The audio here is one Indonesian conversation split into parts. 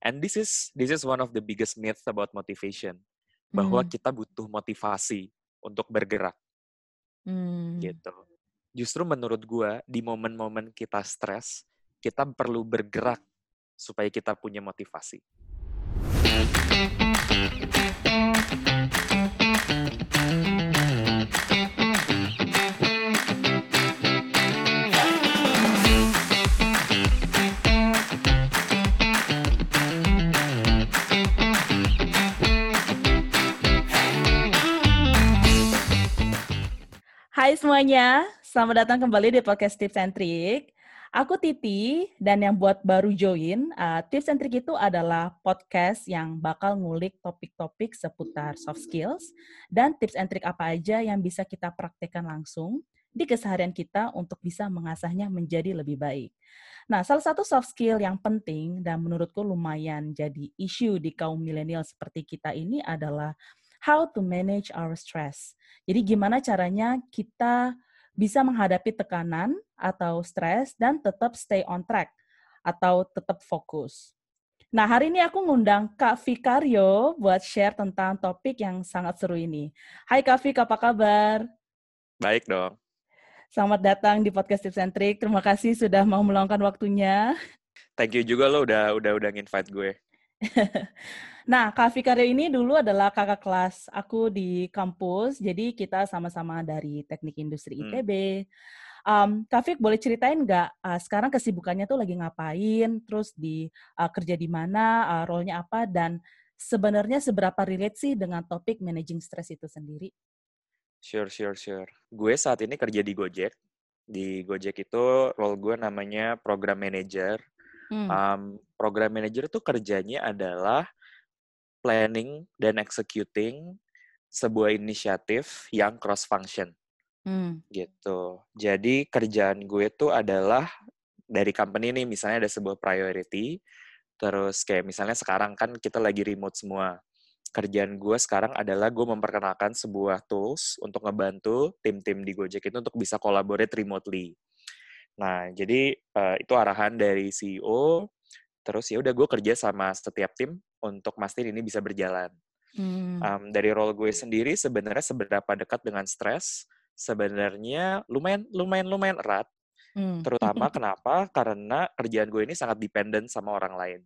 And this is this is one of the biggest myths about motivation bahwa Hmm. kita butuh motivasi untuk bergerak Hmm. gitu. Justru menurut gua di momen-momen kita stres, kita perlu bergerak supaya kita punya motivasi. Hai semuanya, selamat datang kembali di podcast Tips and Trick. Aku Titi, dan yang buat baru join, uh, Tips and Trick itu adalah podcast yang bakal ngulik topik-topik seputar soft skills dan tips and trick apa aja yang bisa kita praktekkan langsung di keseharian kita untuk bisa mengasahnya menjadi lebih baik. Nah, salah satu soft skill yang penting dan menurutku lumayan jadi isu di kaum milenial seperti kita ini adalah how to manage our stress. Jadi gimana caranya kita bisa menghadapi tekanan atau stres dan tetap stay on track atau tetap fokus. Nah, hari ini aku ngundang Kak Vikario buat share tentang topik yang sangat seru ini. Hai Kak Vik, apa kabar? Baik dong. Selamat datang di podcast Tips and Trick. Terima kasih sudah mau meluangkan waktunya. Thank you juga lo udah udah udah nginvite gue. Nah, Kak Vikario ini dulu adalah kakak kelas aku di kampus, jadi kita sama-sama dari Teknik Industri Hmm. ITB. Um, Kak Fik, boleh ceritain nggak uh, sekarang kesibukannya tuh lagi ngapain, terus di uh, kerja di mana, uh, role-nya apa, dan sebenarnya seberapa relate sih dengan topik managing stress itu sendiri? Sure, sure, sure. Gue saat ini kerja di Gojek. Di Gojek itu role gue namanya program manager. Hmm. Um, program manager tuh kerjanya adalah planning dan executing sebuah inisiatif yang cross function Hmm. gitu. Jadi kerjaan gue tuh adalah dari company nih misalnya ada sebuah priority terus kayak misalnya sekarang kan kita lagi remote semua. Kerjaan gue sekarang adalah gue memperkenalkan sebuah tools untuk ngebantu tim-tim di Gojek itu untuk bisa collaborate remotely. Nah, jadi eh, itu arahan dari CEO. Terus ya udah gue kerja sama setiap tim untuk mastiin ini bisa berjalan. Hmm. Um, dari role gue sendiri sebenarnya seberapa dekat dengan stres sebenarnya lumayan lumayan lumayan erat. Hmm. Terutama kenapa? Karena kerjaan gue ini sangat dependent sama orang lain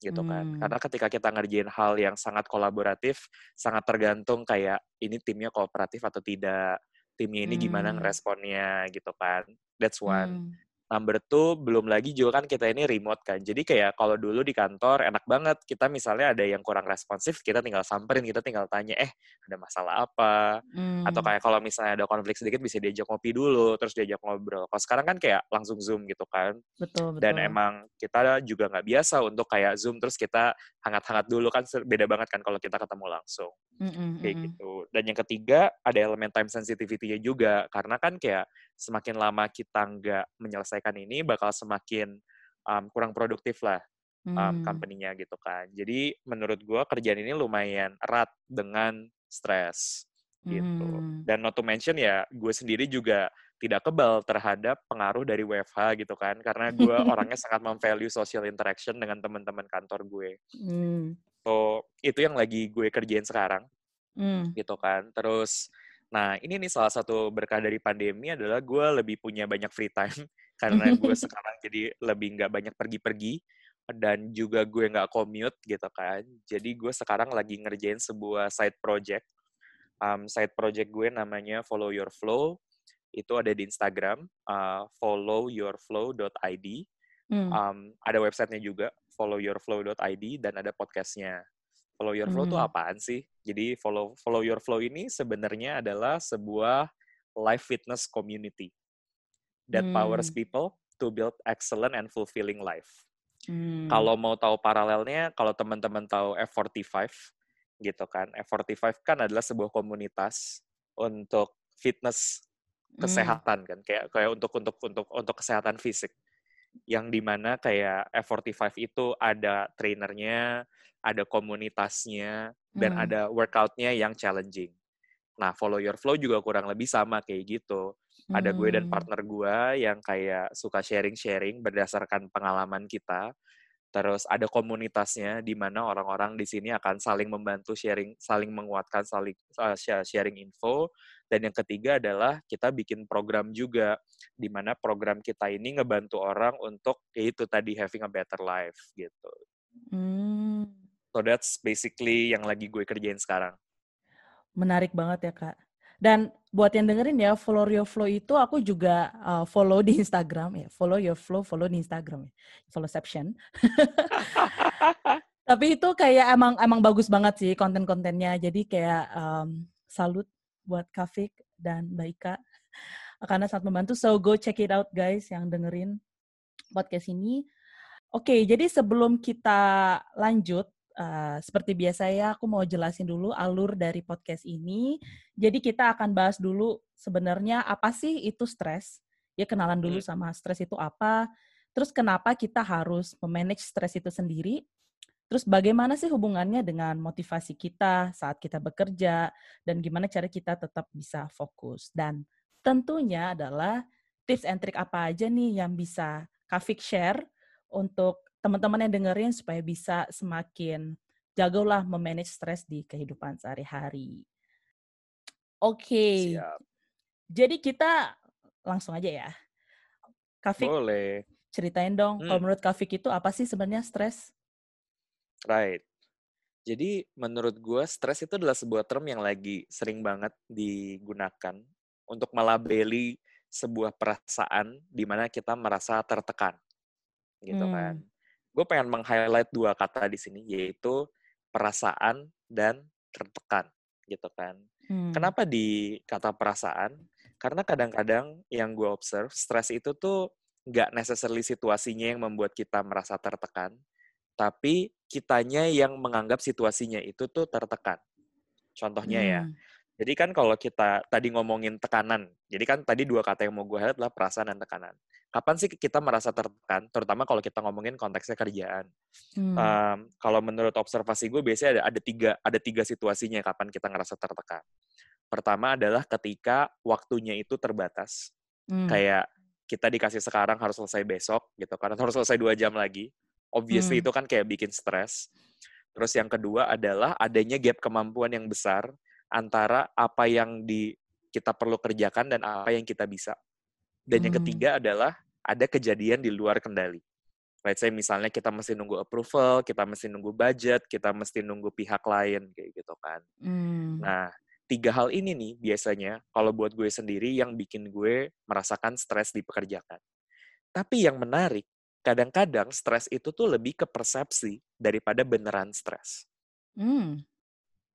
gitu kan. Hmm. Karena ketika kita ngerjain hal yang sangat kolaboratif, sangat tergantung kayak ini timnya kooperatif atau tidak, timnya ini gimana Hmm. ngeresponnya gitu kan. That's one. Hmm. Number two, belum lagi juga kan kita ini remote kan. Jadi kayak kalau dulu di kantor enak banget. Kita misalnya ada yang kurang responsif, kita tinggal samperin, kita tinggal tanya, eh ada masalah apa? Atau Hmm. kayak kalau misalnya ada konflik sedikit bisa diajak ngopi dulu, terus diajak ngobrol. Kalau sekarang kan kayak langsung Zoom gitu kan. Betul, betul. Dan emang kita juga nggak biasa untuk kayak Zoom, terus kita hangat-hangat dulu kan beda banget kan kalau kita ketemu langsung Mm-mm, kayak mm-mm. gitu. Dan yang ketiga ada elemen time sensitivity-nya juga karena kan kayak semakin lama kita nggak menyelesaikan ini bakal semakin um, kurang produktif lah um, Hmm. company-nya gitu kan. Jadi menurut gua kerjaan ini lumayan erat dengan stres gitu. Hmm. Dan not to mention ya gue sendiri juga tidak kebal terhadap pengaruh dari WFH gitu kan karena gue orangnya sangat memvalue social interaction dengan teman-teman kantor gue. Hmm. So itu yang lagi gue kerjain sekarang Hmm. gitu kan. Terus, nah ini nih salah satu berkah dari pandemi adalah gue lebih punya banyak free time karena gue sekarang jadi lebih nggak banyak pergi-pergi dan juga gue nggak commute gitu kan. Jadi gue sekarang lagi ngerjain sebuah side project. Um, side project gue namanya Follow Your Flow. Itu ada di Instagram, uh, followyourflow.id. Hmm. Um, ada websitenya juga, followyourflow.id, dan ada podcastnya. Follow Your Flow itu Hmm. apaan sih? Jadi follow Follow Your Flow ini sebenarnya adalah sebuah live fitness community that powers Hmm. people to build excellent and fulfilling life. Hmm. Kalau mau tahu paralelnya, kalau teman-teman tahu F45 gitu kan. F45 kan adalah sebuah komunitas untuk fitness Hmm. kesehatan kan kayak kayak untuk untuk untuk untuk kesehatan fisik yang di mana kayak F45 itu ada trainernya, ada komunitasnya, dan Hmm. ada workoutnya yang challenging. Nah, follow your flow juga kurang lebih sama kayak gitu. Ada gue dan Hmm. partner gue yang kayak suka sharing-sharing berdasarkan pengalaman kita. Terus ada komunitasnya di mana orang-orang di sini akan saling membantu sharing, saling menguatkan, saling uh, sharing info. Dan yang ketiga adalah kita bikin program juga di mana program kita ini ngebantu orang untuk ya itu tadi having a better life gitu. Hmm. So that's basically yang lagi gue kerjain sekarang. Menarik banget ya kak. Dan buat yang dengerin ya, follow your flow itu aku juga uh, follow di Instagram ya. Follow your flow, follow di Instagram ya. Followception. Tapi itu kayak emang emang bagus banget sih konten-kontennya. Jadi kayak um, salut buat Kafik dan Mbak Ika karena sangat membantu. So go check it out guys yang dengerin podcast ini. Oke, jadi sebelum kita lanjut Uh, seperti biasa ya, aku mau jelasin dulu alur dari podcast ini. Jadi kita akan bahas dulu sebenarnya apa sih itu stres. Ya kenalan dulu hmm. sama stres itu apa. Terus kenapa kita harus memanage stres itu sendiri. Terus bagaimana sih hubungannya dengan motivasi kita saat kita bekerja dan gimana cara kita tetap bisa fokus. Dan tentunya adalah tips and trick apa aja nih yang bisa Kafik share untuk teman-teman yang dengerin supaya bisa semakin jagolah memanage stres di kehidupan sehari-hari. Oke. Okay. Jadi kita langsung aja ya. Kafik. Boleh. Ceritain dong, hmm. kalau menurut Kafik itu apa sih sebenarnya stres? Right. Jadi menurut gue stres itu adalah sebuah term yang lagi sering banget digunakan untuk melabeli sebuah perasaan di mana kita merasa tertekan, gitu hmm. kan gue pengen meng-highlight dua kata di sini yaitu perasaan dan tertekan gitu kan. Hmm. Kenapa di kata perasaan? Karena kadang-kadang yang gue observe stres itu tuh nggak necessarily situasinya yang membuat kita merasa tertekan, tapi kitanya yang menganggap situasinya itu tuh tertekan. Contohnya ya, hmm. ya, jadi kan kalau kita tadi ngomongin tekanan, jadi kan tadi dua kata yang mau gue highlight adalah perasaan dan tekanan. Kapan sih kita merasa tertekan? Terutama kalau kita ngomongin konteksnya kerjaan. Hmm. Um, kalau menurut observasi gue biasanya ada ada tiga ada tiga situasinya kapan kita ngerasa tertekan. Pertama adalah ketika waktunya itu terbatas. Hmm. Kayak kita dikasih sekarang harus selesai besok gitu karena harus selesai dua jam lagi. Obviously hmm. itu kan kayak bikin stres. Terus yang kedua adalah adanya gap kemampuan yang besar antara apa yang di kita perlu kerjakan dan apa yang kita bisa. Dan hmm. yang ketiga adalah ada kejadian di luar kendali. Let's say misalnya kita mesti nunggu approval, kita mesti nunggu budget, kita mesti nunggu pihak lain kayak gitu kan. Hmm. Nah, tiga hal ini nih biasanya kalau buat gue sendiri yang bikin gue merasakan stres di pekerjaan. Tapi yang menarik, kadang-kadang stres itu tuh lebih ke persepsi daripada beneran stres. Hmm.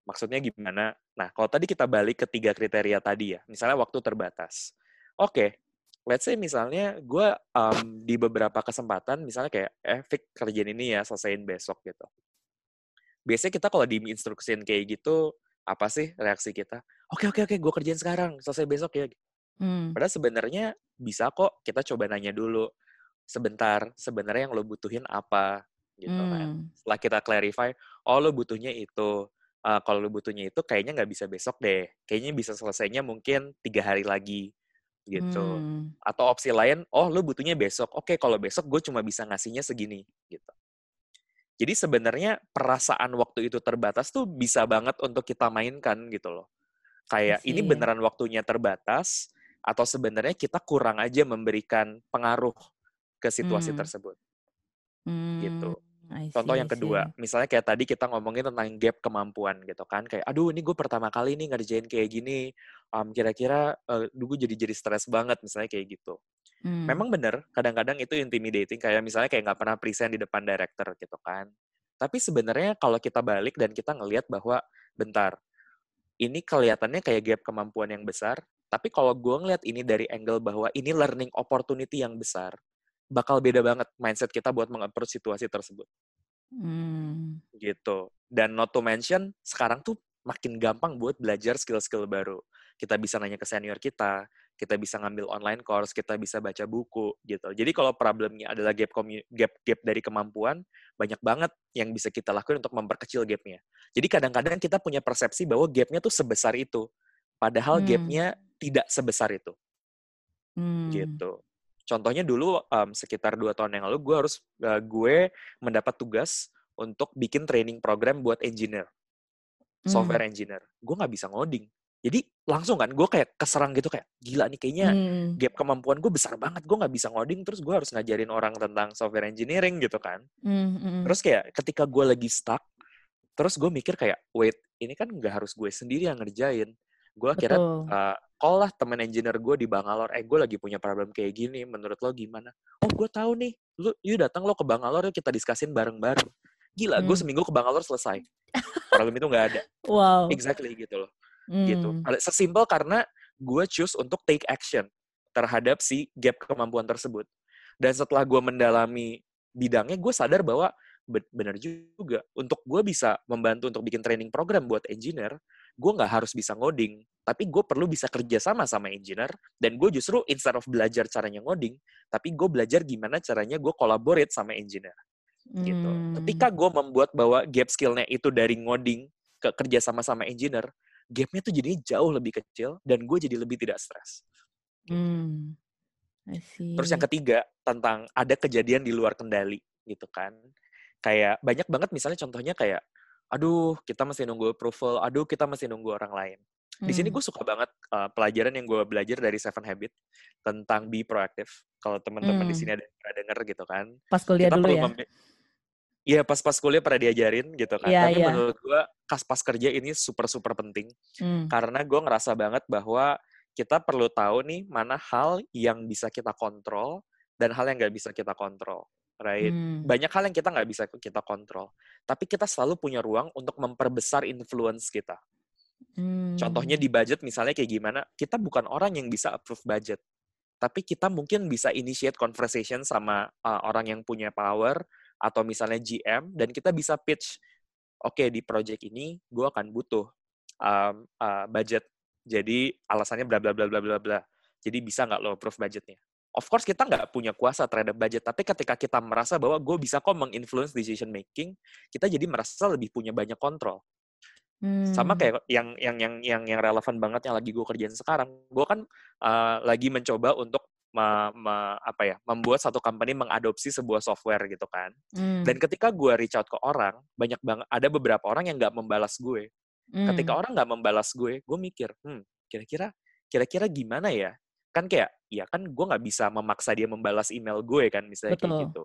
Maksudnya gimana? Nah, kalau tadi kita balik ke tiga kriteria tadi ya, misalnya waktu terbatas. Oke, okay, let's say misalnya gue um, di beberapa kesempatan, misalnya kayak, eh, Fik, kerjaan ini ya, selesaiin besok gitu. Biasanya kita kalau diinstruksiin kayak gitu, apa sih reaksi kita? Oke, oke, oke, gue kerjain sekarang, selesai besok ya. Hmm. Padahal sebenarnya bisa kok kita coba nanya dulu, sebentar, sebenarnya yang lo butuhin apa? gitu kan. hmm. kan. Setelah kita clarify, oh lo butuhnya itu uh, kalau lu butuhnya itu kayaknya nggak bisa besok deh. Kayaknya bisa selesainya mungkin tiga hari lagi gitu. Hmm. Atau opsi lain, oh lu butuhnya besok. Oke, kalau besok gue cuma bisa ngasihnya segini gitu. Jadi sebenarnya perasaan waktu itu terbatas tuh bisa banget untuk kita mainkan gitu loh. Kayak ini beneran waktunya terbatas atau sebenarnya kita kurang aja memberikan pengaruh ke situasi hmm. tersebut. Hmm. Gitu. See, Contoh yang kedua, misalnya kayak tadi kita ngomongin tentang gap kemampuan gitu kan, kayak aduh ini gue pertama kali nih ngerjain kayak gini, um, kira-kira uh, gue jadi jadi stres banget misalnya kayak gitu. Hmm. Memang bener, kadang-kadang itu intimidating kayak misalnya kayak nggak pernah present di depan director gitu kan. Tapi sebenarnya kalau kita balik dan kita ngelihat bahwa bentar, ini kelihatannya kayak gap kemampuan yang besar, tapi kalau gue ngeliat ini dari angle bahwa ini learning opportunity yang besar, bakal beda banget mindset kita buat mengapproach situasi tersebut. Hmm. Gitu. Dan not to mention, sekarang tuh makin gampang buat belajar skill-skill baru. Kita bisa nanya ke senior kita, kita bisa ngambil online course, kita bisa baca buku gitu. Jadi kalau problemnya adalah gap gap gap dari kemampuan, banyak banget yang bisa kita lakukan untuk memperkecil gapnya. Jadi kadang-kadang kita punya persepsi bahwa gapnya tuh sebesar itu, padahal hmm. gapnya tidak sebesar itu. Hmm. Gitu. Contohnya dulu um, sekitar dua tahun yang lalu gue harus uh, gue mendapat tugas untuk bikin training program buat engineer, software mm. engineer. Gue nggak bisa ngoding. Jadi langsung kan gue kayak keserang gitu kayak gila nih kayaknya mm. gap kemampuan gue besar banget gue nggak bisa ngoding terus gue harus ngajarin orang tentang software engineering gitu kan. Mm, mm. Terus kayak ketika gue lagi stuck, terus gue mikir kayak wait ini kan nggak harus gue sendiri yang ngerjain gue kira uh, call lah temen engineer gue di Bangalore. Eh gue lagi punya problem kayak gini menurut lo gimana? Oh gue tahu nih lu yuk datang lo ke Bangalore kita diskusin bareng-bareng. Gila hmm. gue seminggu ke Bangalore selesai. Problem itu nggak ada. Wow. Exactly gitu loh. Gitu. hmm. gitu sesimpel karena gue choose untuk take action terhadap si gap kemampuan tersebut. Dan setelah gue mendalami bidangnya gue sadar bahwa benar juga. Untuk gue bisa membantu untuk bikin training program buat engineer gue nggak harus bisa ngoding, tapi gue perlu bisa kerja sama sama engineer, dan gue justru instead of belajar caranya ngoding, tapi gue belajar gimana caranya gue collaborate sama engineer. Gitu. Hmm. Ketika gue membuat bahwa gap skillnya itu dari ngoding ke kerja sama sama engineer, gapnya tuh jadinya jauh lebih kecil, dan gue jadi lebih tidak stres. Gitu. Hmm. Terus yang ketiga tentang ada kejadian di luar kendali gitu kan. Kayak banyak banget misalnya contohnya kayak aduh kita masih nunggu approval, aduh kita masih nunggu orang lain. Di sini hmm. gue suka banget uh, pelajaran yang gue belajar dari Seven Habit tentang be proactive. Kalau teman-teman hmm. di sini ada yang pernah denger gitu kan. Pas kuliah kita dulu ya? Iya pas-pas kuliah pernah diajarin gitu kan. Yeah, Tapi yeah. menurut gue pas pas kerja ini super super penting hmm. karena gue ngerasa banget bahwa kita perlu tahu nih mana hal yang bisa kita kontrol dan hal yang nggak bisa kita kontrol right? Hmm. Banyak hal yang kita nggak bisa kita kontrol, tapi kita selalu punya ruang untuk memperbesar influence kita. Hmm. Contohnya di budget misalnya kayak gimana? Kita bukan orang yang bisa approve budget, tapi kita mungkin bisa initiate conversation sama uh, orang yang punya power atau misalnya GM dan kita bisa pitch, oke okay, di project ini gue akan butuh um, uh, budget, jadi alasannya bla bla bla bla bla bla. Jadi bisa nggak lo approve budgetnya? Of course kita nggak punya kuasa terhadap budget, tapi ketika kita merasa bahwa gue bisa kok menginfluence decision making, kita jadi merasa lebih punya banyak kontrol. Hmm. Sama kayak yang yang yang yang yang relevan banget yang lagi gue kerjain sekarang. Gue kan uh, lagi mencoba untuk me, me, apa ya membuat satu company mengadopsi sebuah software gitu kan. Hmm. Dan ketika gue reach out ke orang, banyak banget ada beberapa orang yang nggak membalas gue. Hmm. Ketika orang nggak membalas gue, gue mikir, hmm, kira-kira kira-kira gimana ya kan kayak ya kan gue nggak bisa memaksa dia membalas email gue kan misalnya Betul. kayak gitu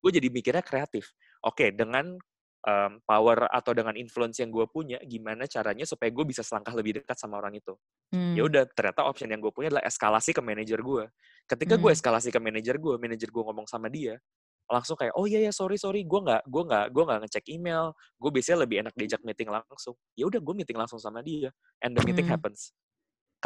gue jadi mikirnya kreatif oke dengan um, power atau dengan influence yang gue punya gimana caranya supaya gue bisa selangkah lebih dekat sama orang itu ya hmm. ya udah ternyata option yang gue punya adalah eskalasi ke manajer gue ketika hmm. gue eskalasi ke manajer gue manajer gue ngomong sama dia langsung kayak oh iya ya sorry sorry gue nggak gue nggak gue nggak ngecek email gue biasanya lebih enak diajak meeting langsung ya udah gue meeting langsung sama dia and the meeting hmm. happens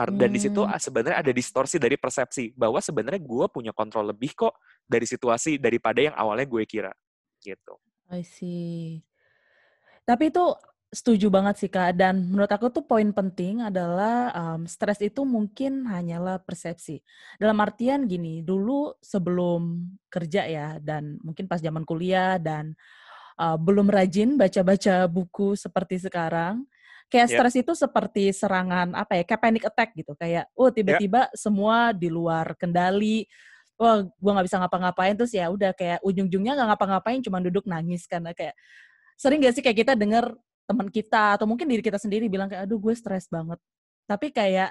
karena dan di situ hmm. sebenarnya ada distorsi dari persepsi bahwa sebenarnya gue punya kontrol lebih kok dari situasi daripada yang awalnya gue kira gitu. I see. Tapi itu setuju banget sih kak dan menurut aku tuh poin penting adalah um, stres itu mungkin hanyalah persepsi dalam artian gini dulu sebelum kerja ya dan mungkin pas zaman kuliah dan uh, belum rajin baca-baca buku seperti sekarang kayak yeah. stres itu seperti serangan apa ya kayak panic attack gitu kayak oh tiba-tiba yeah. semua di luar kendali wah gue nggak bisa ngapa-ngapain terus ya udah kayak ujung-ujungnya nggak ngapa-ngapain cuma duduk nangis karena kayak sering gak sih kayak kita denger teman kita atau mungkin diri kita sendiri bilang kayak aduh gue stres banget tapi kayak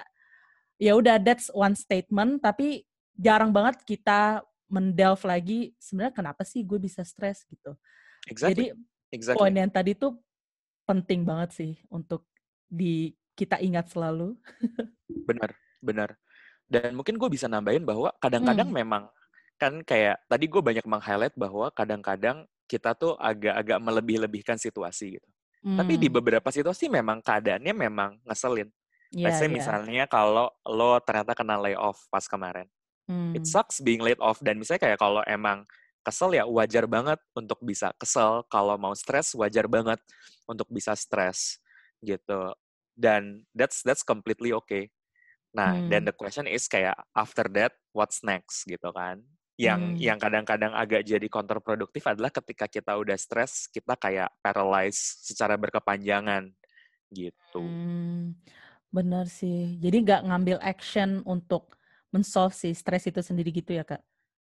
ya udah that's one statement tapi jarang banget kita mendelve lagi sebenarnya kenapa sih gue bisa stres gitu exactly. jadi exactly. poin yang tadi tuh penting banget sih untuk di kita ingat selalu. benar, benar. Dan mungkin gue bisa nambahin bahwa kadang-kadang hmm. memang kan kayak tadi gue banyak meng-highlight bahwa kadang-kadang kita tuh agak-agak melebih-lebihkan situasi gitu. Hmm. Tapi di hmm. beberapa situasi memang keadaannya memang ngeselin. Yeah, Let's say yeah. misalnya kalau lo ternyata kena layoff pas kemarin. Hmm. It sucks being laid off. Dan misalnya kayak kalau emang kesel ya wajar banget untuk bisa kesel. Kalau mau stres wajar banget untuk bisa stres gitu. Dan that's that's completely okay. Nah hmm. dan the question is kayak after that what's next gitu kan? Yang hmm. yang kadang-kadang agak jadi kontraproduktif adalah ketika kita udah stres kita kayak paralyzed secara berkepanjangan gitu. Hmm, benar sih. Jadi nggak ngambil action untuk mensolve si stres itu sendiri gitu ya kak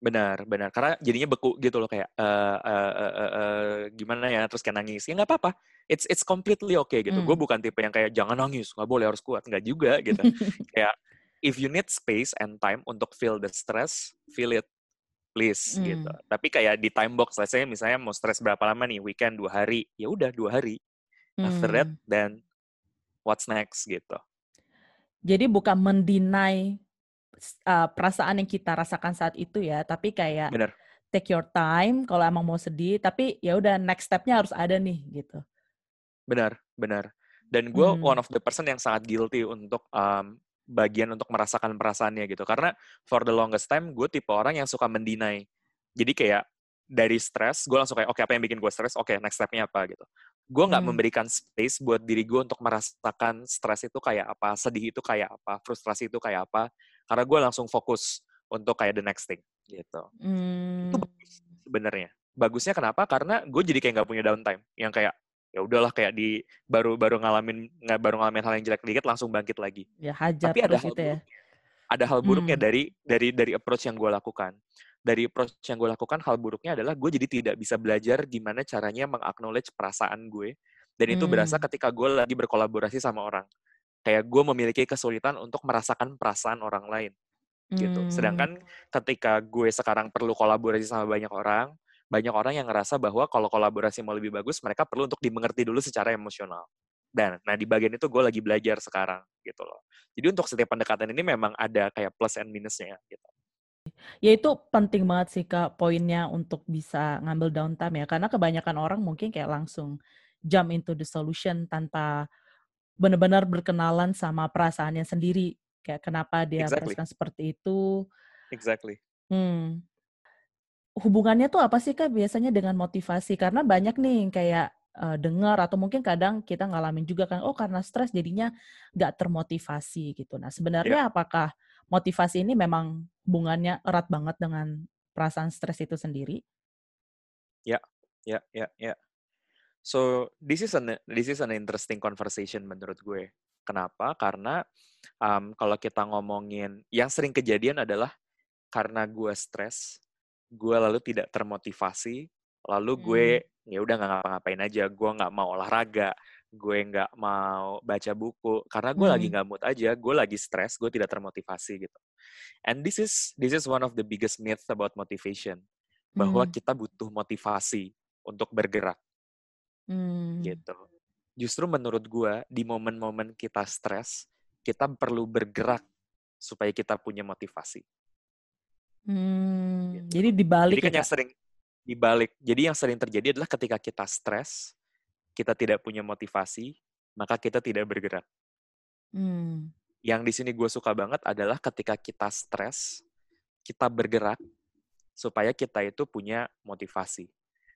Benar, benar. Karena jadinya beku gitu loh kayak uh, uh, uh, uh, uh, gimana ya terus kayak nangis. Ya nggak apa-apa. It's it's completely okay gitu. Hmm. Gue bukan tipe yang kayak jangan nangis, nggak boleh harus kuat, nggak juga gitu. kayak if you need space and time untuk feel the stress, feel it please hmm. gitu. Tapi kayak di time box, saya misalnya mau stress berapa lama nih, weekend dua hari, ya udah dua hari. Hmm. After that, hmm. then what's next gitu. Jadi bukan mendinai uh, perasaan yang kita rasakan saat itu ya, tapi kayak Bener. take your time kalau emang mau sedih, tapi ya udah next stepnya harus ada nih gitu. Benar, benar. Dan gue hmm. one of the person yang sangat guilty untuk um, bagian untuk merasakan perasaannya gitu. Karena for the longest time gue tipe orang yang suka mendinai. Jadi kayak dari stres, gue langsung kayak, oke okay, apa yang bikin gue stres? Oke, okay, next stepnya apa gitu. Gue nggak hmm. memberikan space buat diri gue untuk merasakan stres itu kayak apa, sedih itu kayak apa, frustrasi itu kayak apa. Karena gue langsung fokus untuk kayak the next thing gitu. Hmm. Itu bagus sebenarnya. Bagusnya kenapa? Karena gue jadi kayak nggak punya downtime. Yang kayak ya udahlah kayak di baru baru ngalamin nggak baru ngalamin hal yang jelek dikit langsung bangkit lagi. Ya hajar Tapi ada hal itu ya. Ada hal buruknya hmm. dari dari dari approach yang gue lakukan dari approach yang gue lakukan hal buruknya adalah gue jadi tidak bisa belajar gimana caranya mengaknowledge perasaan gue dan itu hmm. berasa ketika gue lagi berkolaborasi sama orang kayak gue memiliki kesulitan untuk merasakan perasaan orang lain gitu hmm. sedangkan ketika gue sekarang perlu kolaborasi sama banyak orang banyak orang yang ngerasa bahwa kalau kolaborasi mau lebih bagus mereka perlu untuk dimengerti dulu secara emosional dan nah di bagian itu gue lagi belajar sekarang gitu loh jadi untuk setiap pendekatan ini memang ada kayak plus and minusnya gitu Ya itu penting banget sih Kak, poinnya untuk bisa ngambil downtime ya. Karena kebanyakan orang mungkin kayak langsung jump into the solution tanpa benar-benar berkenalan sama perasaannya sendiri. Kayak kenapa dia exactly. merasakan seperti itu. Exactly. Hmm. Hubungannya tuh apa sih Kak biasanya dengan motivasi? Karena banyak nih kayak uh, dengar atau mungkin kadang kita ngalamin juga kan, oh karena stres jadinya nggak termotivasi gitu. Nah sebenarnya yeah. apakah motivasi ini memang hubungannya erat banget dengan perasaan stres itu sendiri? Ya, ya, ya, ya. So this is an this is an interesting conversation menurut gue. Kenapa? Karena um, kalau kita ngomongin yang sering kejadian adalah karena gue stres, gue lalu tidak termotivasi, lalu gue hmm. ya udah nggak ngapa-ngapain aja, gue nggak mau olahraga, gue nggak mau baca buku karena gue hmm. lagi nggak mood aja gue lagi stres gue tidak termotivasi gitu and this is this is one of the biggest myths about motivation bahwa hmm. kita butuh motivasi untuk bergerak hmm. gitu justru menurut gue di momen-momen kita stres kita perlu bergerak supaya kita punya motivasi hmm. gitu. jadi dibalik jadi kan ya, yang sering dibalik jadi yang sering terjadi adalah ketika kita stres kita tidak punya motivasi, maka kita tidak bergerak. Hmm. Yang di sini gue suka banget adalah ketika kita stres, kita bergerak supaya kita itu punya motivasi.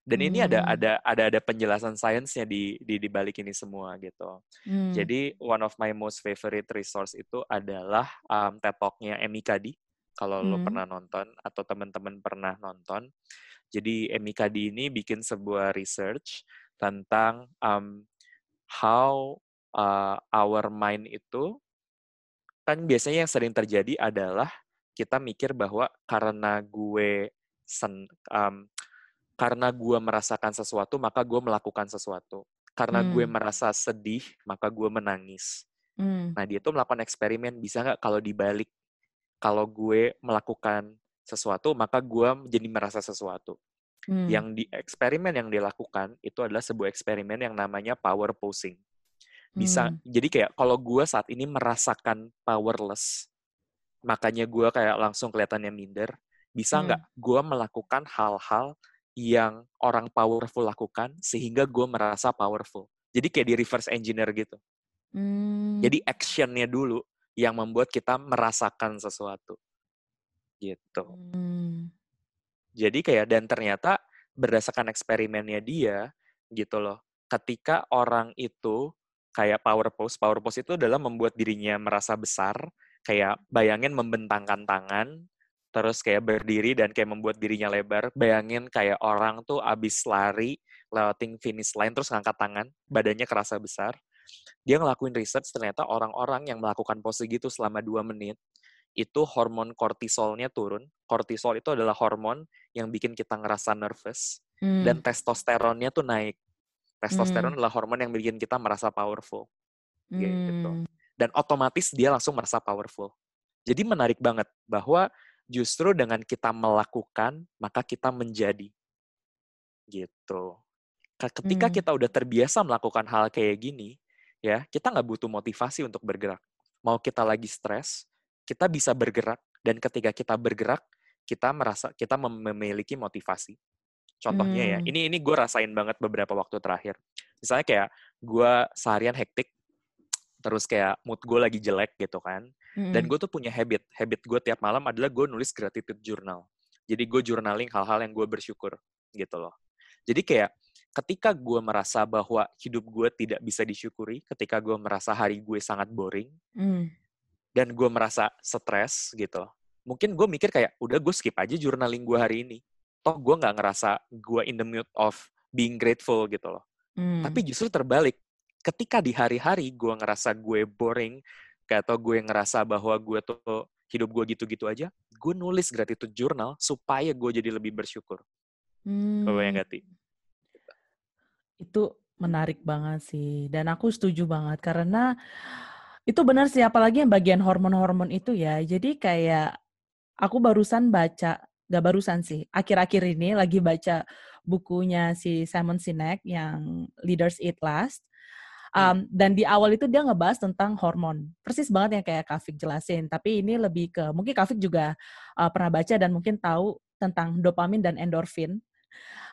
Dan hmm. ini ada hmm. ada ada ada penjelasan sainsnya di di di balik ini semua gitu. Hmm. Jadi one of my most favorite resource itu adalah um, TED Talk-nya Emikadi. Kalau hmm. lo pernah nonton atau teman-teman pernah nonton. Jadi Emikadi ini bikin sebuah research tentang um, how uh, our mind itu kan biasanya yang sering terjadi adalah kita mikir bahwa karena gue sen, um, karena gue merasakan sesuatu maka gue melakukan sesuatu karena hmm. gue merasa sedih maka gue menangis hmm. nah dia tuh melakukan eksperimen bisa nggak kalau dibalik kalau gue melakukan sesuatu maka gue jadi merasa sesuatu Hmm. Yang di eksperimen yang dilakukan itu adalah sebuah eksperimen yang namanya power posing. Bisa hmm. jadi kayak kalau gue saat ini merasakan powerless, makanya gue kayak langsung kelihatannya minder. Bisa nggak hmm. gue melakukan hal-hal yang orang powerful lakukan sehingga gue merasa powerful. Jadi kayak di reverse engineer gitu. Hmm. Jadi actionnya dulu yang membuat kita merasakan sesuatu. Gitu. Hmm. Jadi kayak dan ternyata berdasarkan eksperimennya dia gitu loh. Ketika orang itu kayak power pose, power pose itu adalah membuat dirinya merasa besar, kayak bayangin membentangkan tangan, terus kayak berdiri dan kayak membuat dirinya lebar. Bayangin kayak orang tuh abis lari, lewatin finish line, terus ngangkat tangan, badannya kerasa besar. Dia ngelakuin research, ternyata orang-orang yang melakukan pose gitu selama dua menit, itu hormon kortisolnya turun. Kortisol itu adalah hormon yang bikin kita ngerasa nervous Hmm. dan testosteronnya tuh naik. Testosteron Hmm. adalah hormon yang bikin kita merasa powerful gitu. Hmm. Dan otomatis dia langsung merasa powerful. Jadi menarik banget bahwa justru dengan kita melakukan maka kita menjadi gitu. Ke- Ketika Hmm. kita udah terbiasa melakukan hal kayak gini, ya kita nggak butuh motivasi untuk bergerak. Mau kita lagi stres, kita bisa bergerak dan ketika kita bergerak, kita merasa kita mem- memiliki motivasi. Contohnya ya, Hmm. ini ini gue rasain banget beberapa waktu terakhir. Misalnya kayak gue seharian hektik, terus kayak mood gue lagi jelek gitu kan. Dan Mm-mm. gue tuh punya habit. Habit gue tiap malam adalah gue nulis gratitude journal. Jadi gue journaling hal-hal yang gue bersyukur gitu loh. Jadi kayak ketika gue merasa bahwa hidup gue tidak bisa disyukuri, ketika gue merasa hari gue sangat boring, Mm. dan gue merasa stres gitu, mungkin gue mikir kayak, udah gue skip aja journaling gue hari ini. Toh gue nggak ngerasa gue in the mood of being grateful gitu loh. Mm. Tapi justru terbalik. Ketika di hari-hari gue ngerasa gue boring, kayak atau gue ngerasa bahwa gue tuh hidup gue gitu-gitu aja, gue nulis gratitude journal supaya gue jadi lebih bersyukur. Kalau yang Hmm. ganti. Itu menarik banget sih. Dan aku setuju banget karena itu benar sih apalagi yang bagian hormon-hormon itu ya. Jadi kayak aku barusan baca, gak barusan sih, akhir-akhir ini lagi baca bukunya si Simon Sinek yang Leaders Eat Last. Um, dan di awal itu dia ngebahas tentang hormon. Persis banget yang kayak Kafik jelasin. Tapi ini lebih ke, mungkin Kafik juga uh, pernah baca dan mungkin tahu tentang dopamin dan endorfin.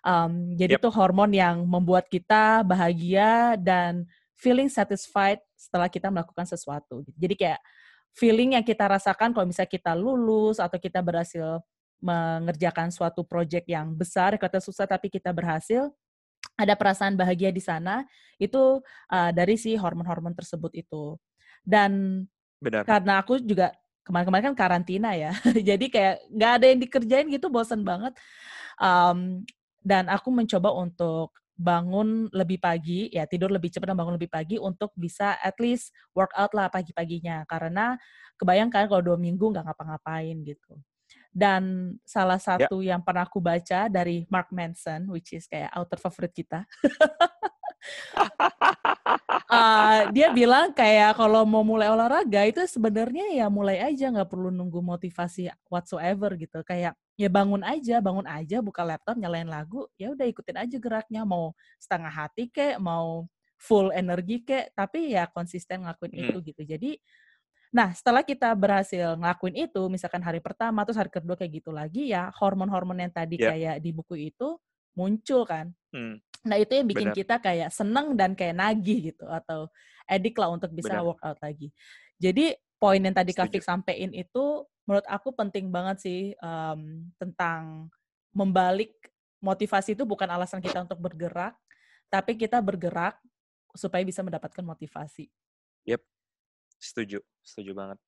Um, jadi Yep. itu hormon yang membuat kita bahagia dan feeling satisfied setelah kita melakukan sesuatu. Jadi kayak feeling yang kita rasakan kalau misalnya kita lulus atau kita berhasil mengerjakan suatu project yang besar, kata susah tapi kita berhasil, ada perasaan bahagia di sana itu uh, dari si hormon-hormon tersebut itu. Dan Benar. karena aku juga kemarin-kemarin kan karantina ya, jadi kayak nggak ada yang dikerjain gitu, bosan banget. Um, dan aku mencoba untuk bangun lebih pagi, ya tidur lebih cepat dan bangun lebih pagi untuk bisa at least workout lah pagi-paginya. Karena kebayangkan kalau dua minggu nggak ngapa-ngapain gitu. Dan salah satu yang pernah aku baca dari Mark Manson, which is kayak author favorit kita. Uh, dia bilang kayak kalau mau mulai olahraga itu sebenarnya ya mulai aja nggak perlu nunggu motivasi whatsoever gitu kayak ya bangun aja bangun aja buka laptop nyalain lagu ya udah ikutin aja geraknya mau setengah hati kek mau full energi kek tapi ya konsisten ngelakuin Hmm. itu gitu jadi nah setelah kita berhasil ngelakuin itu misalkan hari pertama terus hari kedua kayak gitu lagi ya hormon-hormon yang tadi Yep. kayak di buku itu muncul kan Hmm, Nah itu yang bikin Benar. kita kayak seneng dan kayak nagih gitu atau edik lah untuk bisa Benar. workout lagi. Jadi poin yang tadi Kak Setuju. Fik sampein itu menurut aku penting banget sih em, tentang membalik motivasi itu bukan alasan kita untuk bergerak, tapi kita bergerak supaya bisa mendapatkan motivasi. Setuju, setuju banget.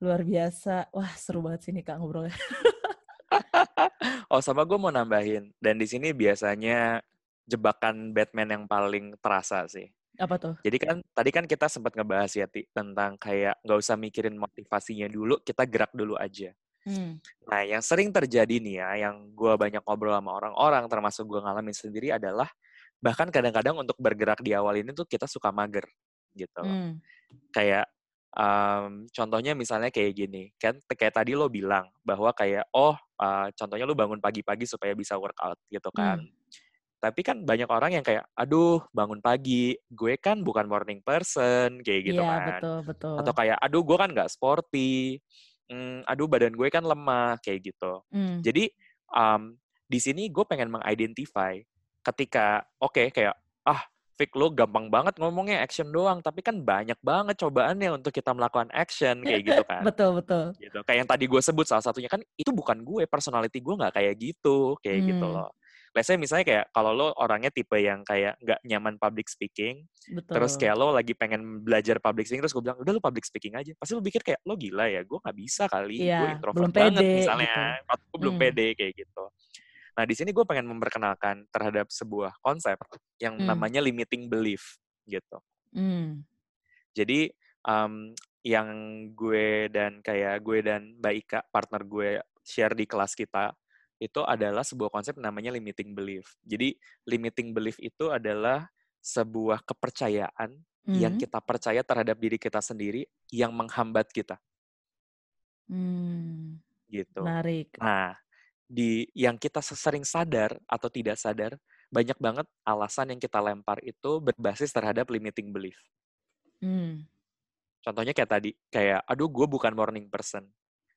Luar biasa. Wah seru banget sih nih Kak ngobrolnya. oh sama gue mau nambahin, dan di sini biasanya jebakan Batman yang paling terasa sih. Apa tuh? Jadi kan tadi kan kita sempat ngebahas ya Ti, tentang kayak nggak usah mikirin motivasinya dulu, kita gerak dulu aja. Hmm. Nah, yang sering terjadi nih ya, yang gue banyak ngobrol sama orang-orang, termasuk gue ngalamin sendiri adalah bahkan kadang-kadang untuk bergerak di awal ini tuh kita suka mager gitu. Hmm. Kayak em, contohnya misalnya kayak gini, kan kayak tadi lo bilang bahwa kayak oh eh, contohnya lo bangun pagi-pagi supaya bisa workout gitu kan. Hmm. Tapi kan banyak orang yang kayak, aduh bangun pagi, gue kan bukan morning person, kayak gitu Iya kan. betul betul. Atau kayak, aduh gue kan nggak sporty, Hmm, aduh badan gue kan lemah, kayak gitu. Hmm. Jadi um, di sini gue pengen mengidentify ketika oke kayak ah Fik lo gampang banget ngomongnya action doang, tapi kan banyak banget cobaannya untuk kita melakukan action kayak gitu kan. betul betul. gitu. Kayak yang tadi gue sebut salah satunya kan itu bukan gue, personality gue nggak kayak gitu, kayak gitu Hmm. loh. Let's say misalnya kayak kalau lo orangnya tipe yang kayak nggak nyaman public speaking, Betul. terus kayak lo lagi pengen belajar public speaking, terus gue bilang udah lo public speaking aja. Pasti lo pikir kayak lo gila ya, gue nggak bisa kali, gue Iya, introvert belum banget pede misalnya, gitu. atau gue belum Hmm. pede kayak gitu. Nah di sini gue pengen memperkenalkan terhadap sebuah konsep yang Hmm. namanya limiting belief gitu. Hmm. Jadi um, yang gue dan kayak gue dan Mbak Ika, partner gue share di kelas kita, itu adalah sebuah konsep namanya limiting belief. Jadi limiting belief itu adalah sebuah kepercayaan hmm. yang kita percaya terhadap diri kita sendiri yang menghambat kita. Hmm. Gitu. Menarik. Nah, di yang kita sering sadar atau tidak sadar, banyak banget alasan yang kita lempar itu berbasis terhadap limiting belief. Hmm. Contohnya kayak tadi, kayak, aduh gue bukan morning person.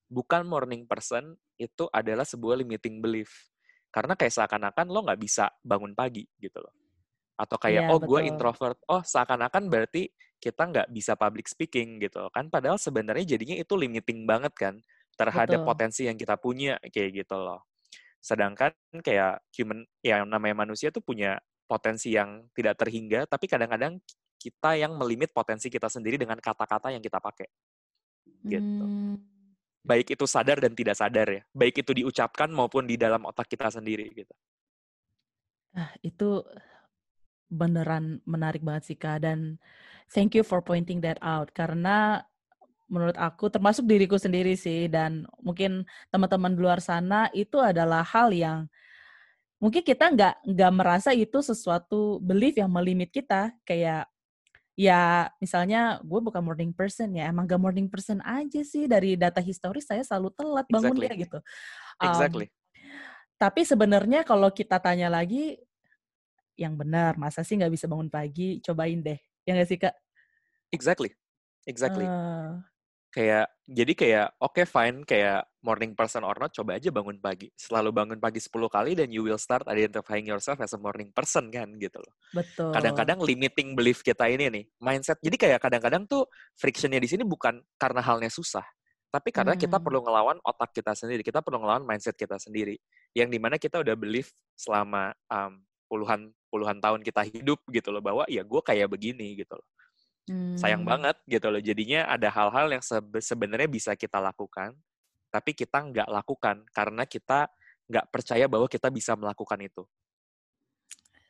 Bukan morning person itu adalah sebuah limiting belief. Karena kayak seakan-akan lo nggak bisa bangun pagi gitu loh. Atau kayak, yeah, oh gue introvert. Oh seakan-akan berarti kita nggak bisa public speaking gitu kan. Padahal sebenarnya jadinya itu limiting banget kan terhadap betul. potensi yang kita punya kayak gitu loh. Sedangkan kayak human, yang namanya manusia tuh punya potensi yang tidak terhingga, tapi kadang-kadang kita yang melimit potensi kita sendiri dengan kata-kata yang kita pakai. Gitu. Hmm. Baik itu sadar dan tidak sadar ya. Baik itu diucapkan maupun di dalam otak kita sendiri gitu. Ah, itu beneran menarik banget sih Kak dan thank you for pointing that out karena menurut aku termasuk diriku sendiri sih dan mungkin teman-teman di luar sana itu adalah hal yang mungkin kita nggak nggak merasa itu sesuatu belief yang melimit kita kayak ya misalnya gue bukan morning person ya emang gak morning person aja sih dari data historis saya selalu telat bangun exactly. gitu. Um, exactly. Tapi sebenarnya kalau kita tanya lagi yang benar masa sih nggak bisa bangun pagi cobain deh ya nggak sih kak? Exactly, exactly. Uh, kayak jadi kayak oke okay, fine kayak morning person or not coba aja bangun pagi. Selalu bangun pagi 10 kali dan you will start identifying yourself as a morning person kan gitu loh. Betul. Kadang-kadang limiting belief kita ini nih mindset jadi kayak kadang-kadang tuh frictionnya di sini bukan karena halnya susah tapi karena hmm. kita perlu ngelawan otak kita sendiri kita perlu ngelawan mindset kita sendiri yang di mana kita udah belief selama um, puluhan puluhan tahun kita hidup gitu loh bahwa ya gue kayak begini gitu loh Hmm. Sayang banget gitu loh. Jadinya ada hal-hal yang sebenarnya bisa kita lakukan, tapi kita nggak lakukan karena kita nggak percaya bahwa kita bisa melakukan itu.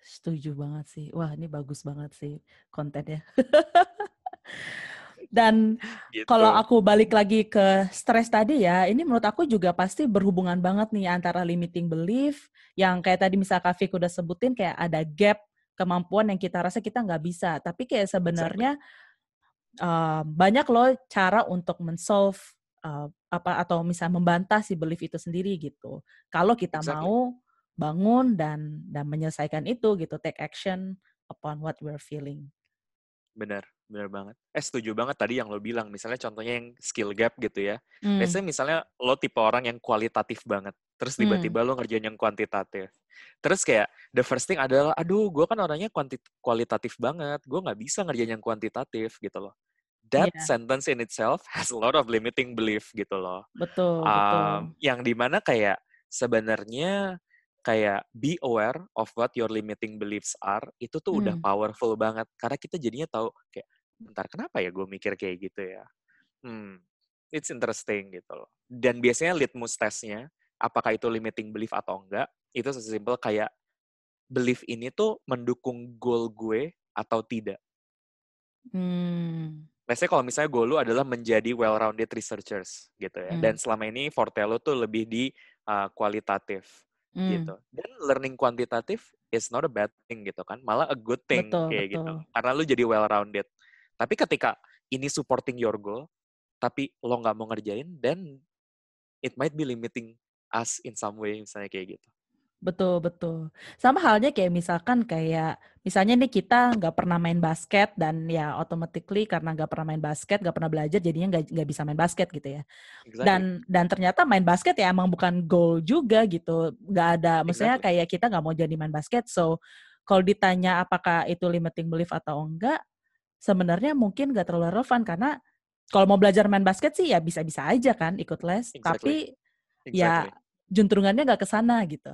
Setuju banget sih. Wah ini bagus banget sih kontennya. Dan gitu. kalau aku balik lagi ke stres tadi ya, ini menurut aku juga pasti berhubungan banget nih antara limiting belief yang kayak tadi misalnya Kak Fik udah sebutin kayak ada gap kemampuan yang kita rasa kita nggak bisa. Tapi kayak sebenarnya uh, banyak loh cara untuk mensolve uh, apa atau misalnya membantah si belief itu sendiri gitu. Kalau kita exactly. mau bangun dan dan menyelesaikan itu gitu, take action upon what we're feeling. Benar, benar banget. Eh setuju banget tadi yang lo bilang, misalnya contohnya yang skill gap gitu ya. Hmm. Biasanya misalnya lo tipe orang yang kualitatif banget, terus hmm. tiba-tiba hmm. lo ngerjain yang kuantitatif. Terus kayak the first thing adalah, aduh gue kan orangnya kualitatif banget, gue nggak bisa ngerjain yang kuantitatif gitu loh. That yeah. sentence in itself has a lot of limiting belief gitu loh. Betul, um, betul. Yang di mana kayak sebenarnya kayak be aware of what your limiting beliefs are itu tuh hmm. udah powerful banget karena kita jadinya tahu kayak bentar kenapa ya gue mikir kayak gitu ya hmm it's interesting gitu loh dan biasanya litmus testnya apakah itu limiting belief atau enggak itu sesimpel kayak belief ini tuh mendukung goal gue atau tidak hmm. Biasanya kalau misalnya goal lu adalah menjadi well-rounded researchers gitu ya. Hmm. Dan selama ini forte lu tuh lebih di uh, kualitatif hmm. gitu. Dan learning kuantitatif is not a bad thing gitu kan, malah a good thing betul, kayak gitu. betul. gitu. Karena lu jadi well rounded. Tapi ketika ini supporting your goal, tapi lo nggak mau ngerjain, then it might be limiting us in some way misalnya kayak gitu. Betul, betul. Sama halnya kayak misalkan kayak, misalnya nih kita nggak pernah main basket dan ya automatically karena nggak pernah main basket, nggak pernah belajar, jadinya nggak nggak bisa main basket gitu ya. Exactly. Dan dan ternyata main basket ya emang bukan goal juga gitu. Nggak ada, maksudnya kayak kita nggak mau jadi main basket. So kalau ditanya apakah itu limiting belief atau enggak, sebenarnya mungkin nggak terlalu relevan karena kalau mau belajar main basket sih ya bisa-bisa aja kan ikut les, exactly. tapi exactly. ya juntrungannya nggak ke sana gitu.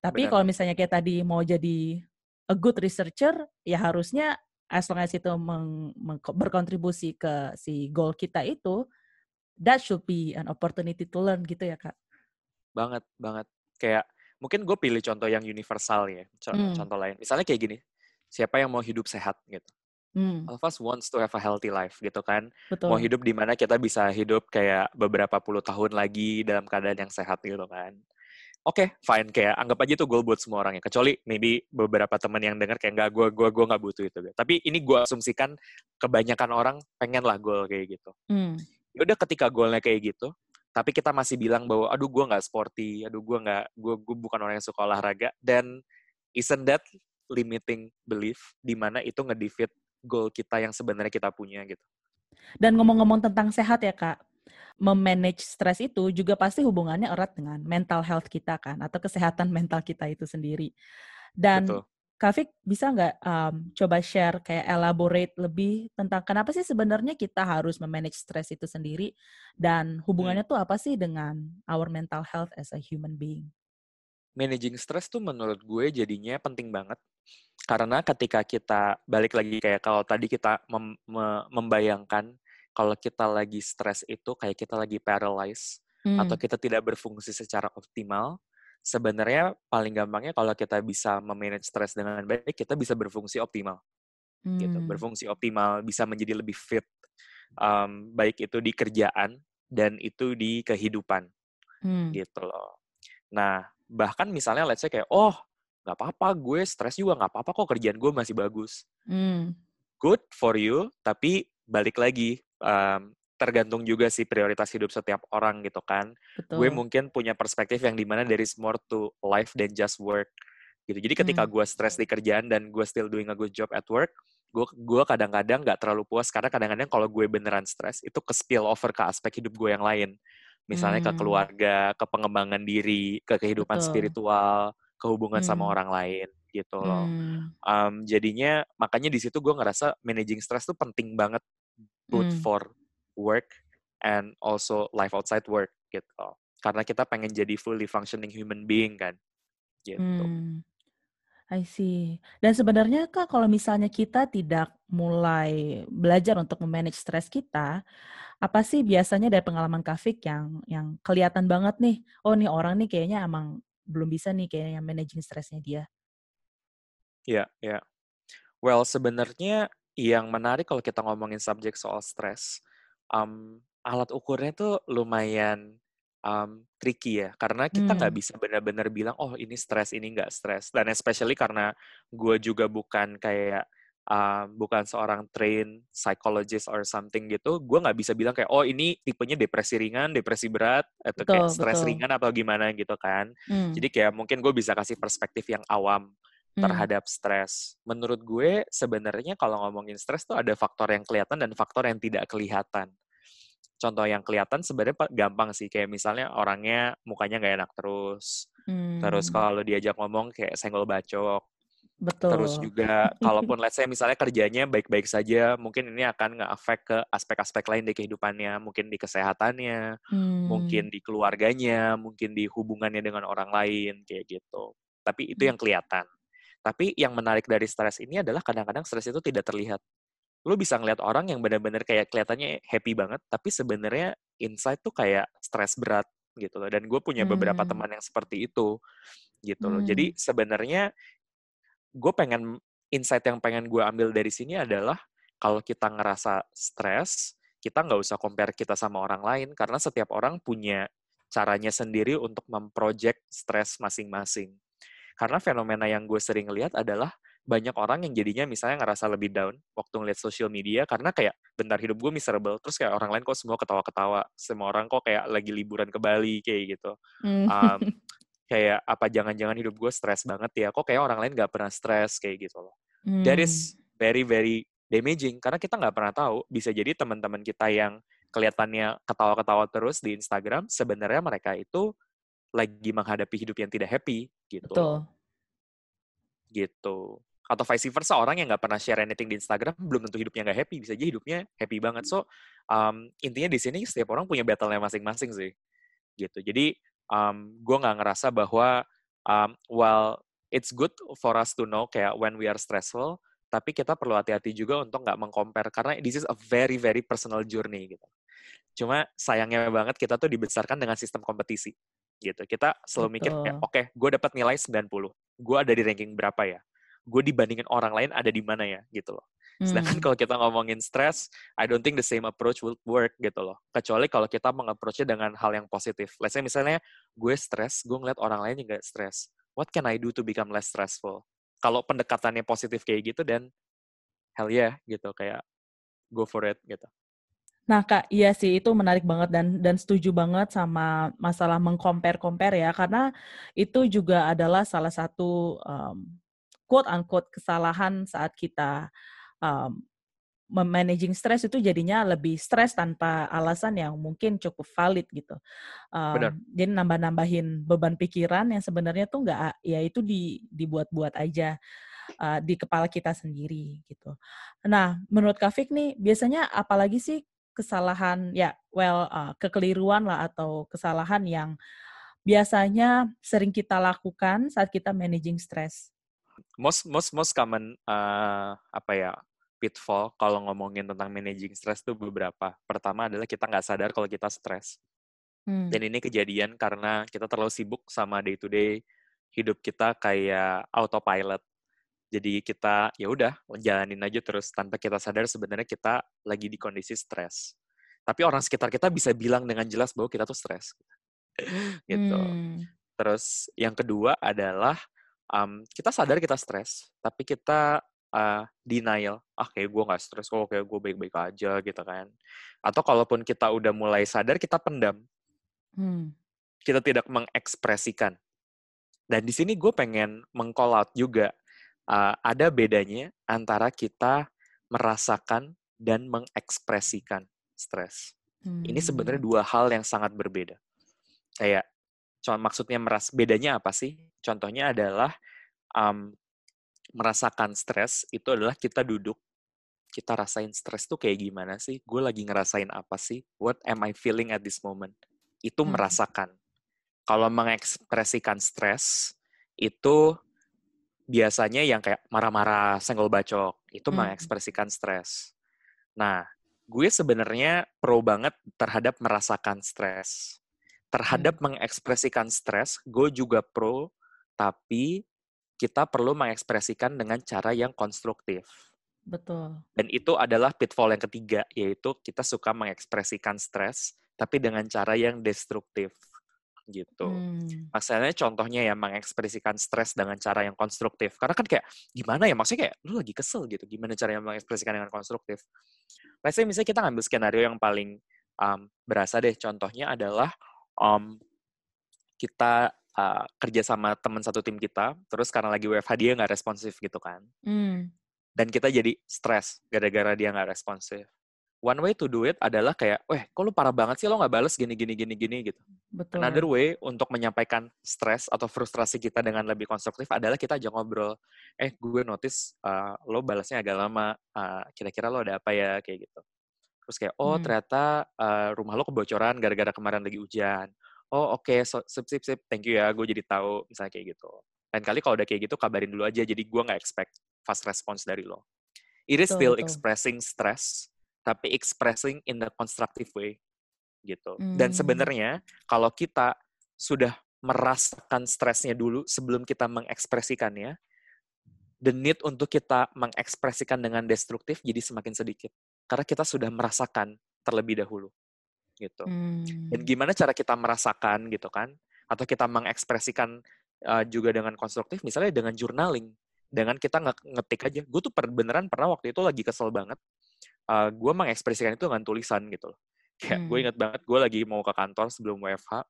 Tapi kalau misalnya kayak tadi mau jadi a good researcher, ya harusnya as long as itu meng, meng, berkontribusi ke si goal kita itu, that should be an opportunity to learn gitu ya kak. Banget, banget. Kayak mungkin gue pilih contoh yang universal ya, contoh, hmm. contoh lain. Misalnya kayak gini, siapa yang mau hidup sehat gitu. Hmm, all of us wants to have a healthy life gitu kan. Mau betul. hidup di mana kita bisa hidup kayak beberapa puluh tahun lagi dalam keadaan yang sehat gitu kan. Oke, fine kayak anggap aja itu goal buat semua orang ya. Kecuali maybe beberapa teman yang dengar kayak nggak gue gue gue nggak butuh itu. Tapi ini gue asumsikan kebanyakan orang pengen lah goal kayak gitu. Hmm, Ya udah ketika goalnya kayak gitu, tapi kita masih bilang bahwa aduh gue nggak sporty, aduh gue nggak gue gue bukan orang yang suka olahraga dan isn't that limiting belief di mana itu ngedefeat goal kita yang sebenarnya kita punya gitu. Dan ngomong-ngomong tentang sehat ya kak, memanage stres itu juga pasti hubungannya erat dengan mental health kita kan, atau kesehatan mental kita itu sendiri. Dan Betul. Kak Fik, bisa nggak um, coba share kayak elaborate lebih tentang kenapa sih sebenarnya kita harus memanage stres itu sendiri dan hubungannya Hmm. tuh apa sih dengan our mental health as a human being? Managing stress tuh menurut gue jadinya penting banget karena ketika kita balik lagi kayak kalau tadi kita mem- me- membayangkan kalau kita lagi stres itu kayak kita lagi paralyzed atau Hmm, kita tidak berfungsi secara optimal, sebenarnya paling gampangnya kalau kita bisa memanage stres dengan baik, kita bisa berfungsi optimal gitu. hmm, Berfungsi optimal, bisa menjadi lebih fit, um, baik itu di kerjaan dan itu di kehidupan hmm, gitu loh. Nah, bahkan misalnya let's say kayak, oh nggak apa-apa, gue stres juga nggak apa-apa kok kerjaan gue masih bagus. hmm, Good for you, tapi balik lagi, um, tergantung juga sih prioritas hidup setiap orang gitu kan. Gue betul. mungkin punya perspektif yang di mana there is more to life than just work gitu. Jadi ketika Hmm, gue stres di kerjaan dan gue still doing a good job at work, gue gue kadang-kadang nggak terlalu puas karena kadang-kadang kalau gue beneran stres itu ke spill over ke aspek hidup gue yang lain. Misalnya ke hmm, keluarga, ke pengembangan diri, ke kehidupan betul. spiritual, ke hubungan sama Hmm, orang lain gitu loh. hmm, Um, jadinya makanya di situ gue ngerasa managing stress tuh penting banget both hmm, for work and also life outside work gitu. Karena kita pengen jadi fully functioning human being kan, gitu. hmm. I see. Dan sebenarnya Kak, kalau misalnya kita tidak mulai belajar untuk memanage stres kita, apa sih biasanya dari pengalaman Kak Fik yang yang kelihatan banget nih, oh nih orang nih kayaknya emang belum bisa nih kayaknya managing stresnya dia. Ya, ya. Well, sebenarnya yang menarik kalau kita ngomongin subjek soal stres, um, alat ukurnya tuh lumayan um, tricky ya, karena kita nggak Hmm, bisa benar-benar bilang, oh ini stres, ini nggak stres. Dan especially karena gue juga bukan kayak, um, bukan seorang train psychologist or something gitu, gue nggak bisa bilang kayak, oh ini tipenya depresi ringan, depresi berat, atau kayak betul, stres betul. ringan atau gimana gitu kan. Hmm, Jadi kayak mungkin gue bisa kasih perspektif yang awam hmm, terhadap stres. Menurut gue sebenarnya kalau ngomongin stres tuh ada faktor yang kelihatan dan faktor yang tidak kelihatan. Contoh yang kelihatan sebenarnya pa- gampang sih, kayak misalnya orangnya mukanya nggak enak terus, terus hmm, kalau diajak ngomong kayak senggol bacok, terus betul. juga kalaupun let's say misalnya kerjanya baik-baik saja, mungkin ini akan nge-affect ke aspek-aspek lain di kehidupannya, mungkin di kesehatannya, mungkin Hmm, di keluarganya, mungkin di hubungannya dengan orang lain, kayak gitu. Tapi itu hmm, yang kelihatan. Tapi yang menarik dari stres ini adalah kadang-kadang stres itu tidak terlihat. Lu bisa ngeliat orang yang benar-benar kayak kelihatannya happy banget, tapi sebenarnya inside tuh kayak stres berat gitu loh. Dan gue punya beberapa hmm, teman yang seperti itu gitu loh. hmm, Jadi sebenarnya gue pengen insight yang pengen gue ambil dari sini adalah kalau kita ngerasa stres, kita nggak usah compare kita sama orang lain karena setiap orang punya caranya sendiri untuk memproject stres masing-masing. Karena fenomena yang gue sering lihat adalah banyak orang yang jadinya misalnya ngerasa lebih down waktu ngeliat social media karena kayak bentar hidup gue miserable terus kayak orang lain kok semua ketawa-ketawa semua orang kok kayak lagi liburan ke Bali kayak gitu um, kayak apa jangan-jangan hidup gue stres banget ya? Kok kayak orang lain gak pernah stres? Kayak gitu loh. That hmm, is very very damaging karena kita nggak pernah tahu bisa jadi teman-teman kita yang kelihatannya ketawa-ketawa terus di Instagram sebenarnya mereka itu lagi menghadapi hidup yang tidak happy gitu betul. gitu. Atau vice versa orang yang nggak pernah share anything di Instagram belum tentu hidupnya nggak happy bisa aja hidupnya happy banget. So um, intinya di sini setiap orang punya battle-nya masing-masing sih gitu. Jadi um, gue nggak ngerasa bahwa um, while it's good for us to know kayak when we are stressful tapi kita perlu hati-hati juga untuk nggak mengcompare karena this is a very very personal journey gitu. Cuma sayangnya banget kita tuh dibesarkan dengan sistem kompetisi gitu. Kita selalu mikir kayak oke gue dapat nilai 90 gue ada di ranking berapa ya? Gue dibandingin orang lain ada di mana ya? Gitu loh Sedangkan Hmm. kalau kita ngomongin stres, I don't think the same approach will work gitu loh. Kecuali kalau kita meng-approach-nya dengan hal yang positif. Let's say misalnya gue stres, gue ngeliat orang lain yang gak stres. What can I do to become less stressful? Kalau pendekatannya positif kayak gitu, dan hell yeah gitu, kayak go for it gitu. Nah kak, iya sih itu menarik banget dan dan setuju banget sama masalah mengcompare-compare ya karena itu juga adalah salah satu um, quote unquote kesalahan saat kita um, memanaging stres itu jadinya lebih stres tanpa alasan yang mungkin cukup valid gitu. Benar. Um, jadi nambah-nambahin beban pikiran yang sebenarnya tuh nggak ya itu di, dibuat-buat aja uh, di kepala kita sendiri gitu. Nah, menurut Kak Fik nih biasanya apalagi sih kesalahan ya well uh, kekeliruan lah atau kesalahan yang biasanya sering kita lakukan saat kita managing stres? Most most most common uh, apa ya pitfall kalau ngomongin tentang managing stress tuh beberapa. Pertama adalah kita nggak sadar kalau kita stres. Hmm. Dan ini kejadian karena kita terlalu sibuk sama day to day hidup kita kayak autopilot. Jadi kita ya udah jalanin aja terus tanpa kita sadar sebenarnya kita lagi di kondisi stres. Tapi orang sekitar kita bisa bilang dengan jelas bahwa kita tuh stres. gitu. Hmm. Terus yang kedua adalah um, kita sadar kita stres, tapi kita uh, denial. Ah kayak gue nggak stres kok, kayak gue baik-baik aja gitu kan. Atau kalaupun kita udah mulai sadar, kita pendam. Hmm. Kita tidak mengekspresikan. Dan di sini gue pengen meng-call out juga. Uh, ada bedanya antara kita merasakan dan mengekspresikan stres. Ini sebenarnya Hmm. dua hal yang sangat berbeda. Kayak, contoh maksudnya meras bedanya apa sih? Contohnya adalah um, merasakan stres itu adalah kita duduk, kita rasain stres tuh kayak gimana sih? Gue lagi ngerasain apa sih? What am I feeling at this moment? Itu Hmm. merasakan. Kalau mengekspresikan stres itu biasanya yang kayak marah-marah, senggol bacok, itu Hmm. mengekspresikan stres. Nah, gue sebenarnya pro banget terhadap merasakan stres. Terhadap mengekspresikan stres, gue juga pro, tapi kita perlu mengekspresikan dengan cara yang konstruktif. Betul. Dan itu adalah pitfall yang ketiga, yaitu kita suka mengekspresikan stres, tapi dengan cara yang destruktif. Gitu. Hmm. Masalahnya contohnya ya mengekspresikan stres dengan cara yang konstruktif. Karena kan kayak gimana ya maksudnya kayak lu lagi kesel gitu. Gimana caranya mengekspresikan dengan konstruktif? Let's say misalnya kita ngambil skenario yang paling um, berasa deh. Contohnya adalah um, kita uh, kerja sama teman satu tim kita, terus karena lagi WFH dia nggak responsif gitu kan. Hmm. Dan kita jadi stres gara-gara dia nggak responsif. One way to do it adalah kayak, weh, kok lu parah banget sih lo nggak bales gini gini gini gini gitu. Betul. Another way untuk menyampaikan stres atau frustrasi kita dengan lebih konstruktif adalah kita aja ngobrol. Eh, gue notice uh, lo balasnya agak lama. Uh, kira-kira lo ada apa ya kayak gitu. Terus kayak, oh Hmm. ternyata uh, rumah lo kebocoran gara-gara kemarin lagi hujan. Oh oke, so, sip sip sip, thank you ya, gue jadi tahu misalnya kayak gitu. Lain kali kalau udah kayak gitu kabarin dulu aja, jadi gue nggak expect fast response dari lo. It is Betul, still betul. expressing stress, tapi expressing in the constructive way gitu. Dan Hmm. sebenarnya kalau kita sudah merasakan stresnya dulu sebelum kita mengekspresikannya, the need untuk kita mengekspresikan dengan destruktif jadi semakin sedikit. Karena kita sudah merasakan terlebih dahulu. Gitu. Dan Hmm. gimana cara kita merasakan gitu kan? Atau kita mengekspresikan uh, juga dengan konstruktif, misalnya dengan journaling. Dengan kita nge- ngetik aja. Gue tuh per- beneran pernah waktu itu lagi kesel banget. Uh, gue mengekspresikan itu dengan tulisan gitu loh. Kayak gue Hmm. inget banget, gue lagi mau ke kantor sebelum WFH.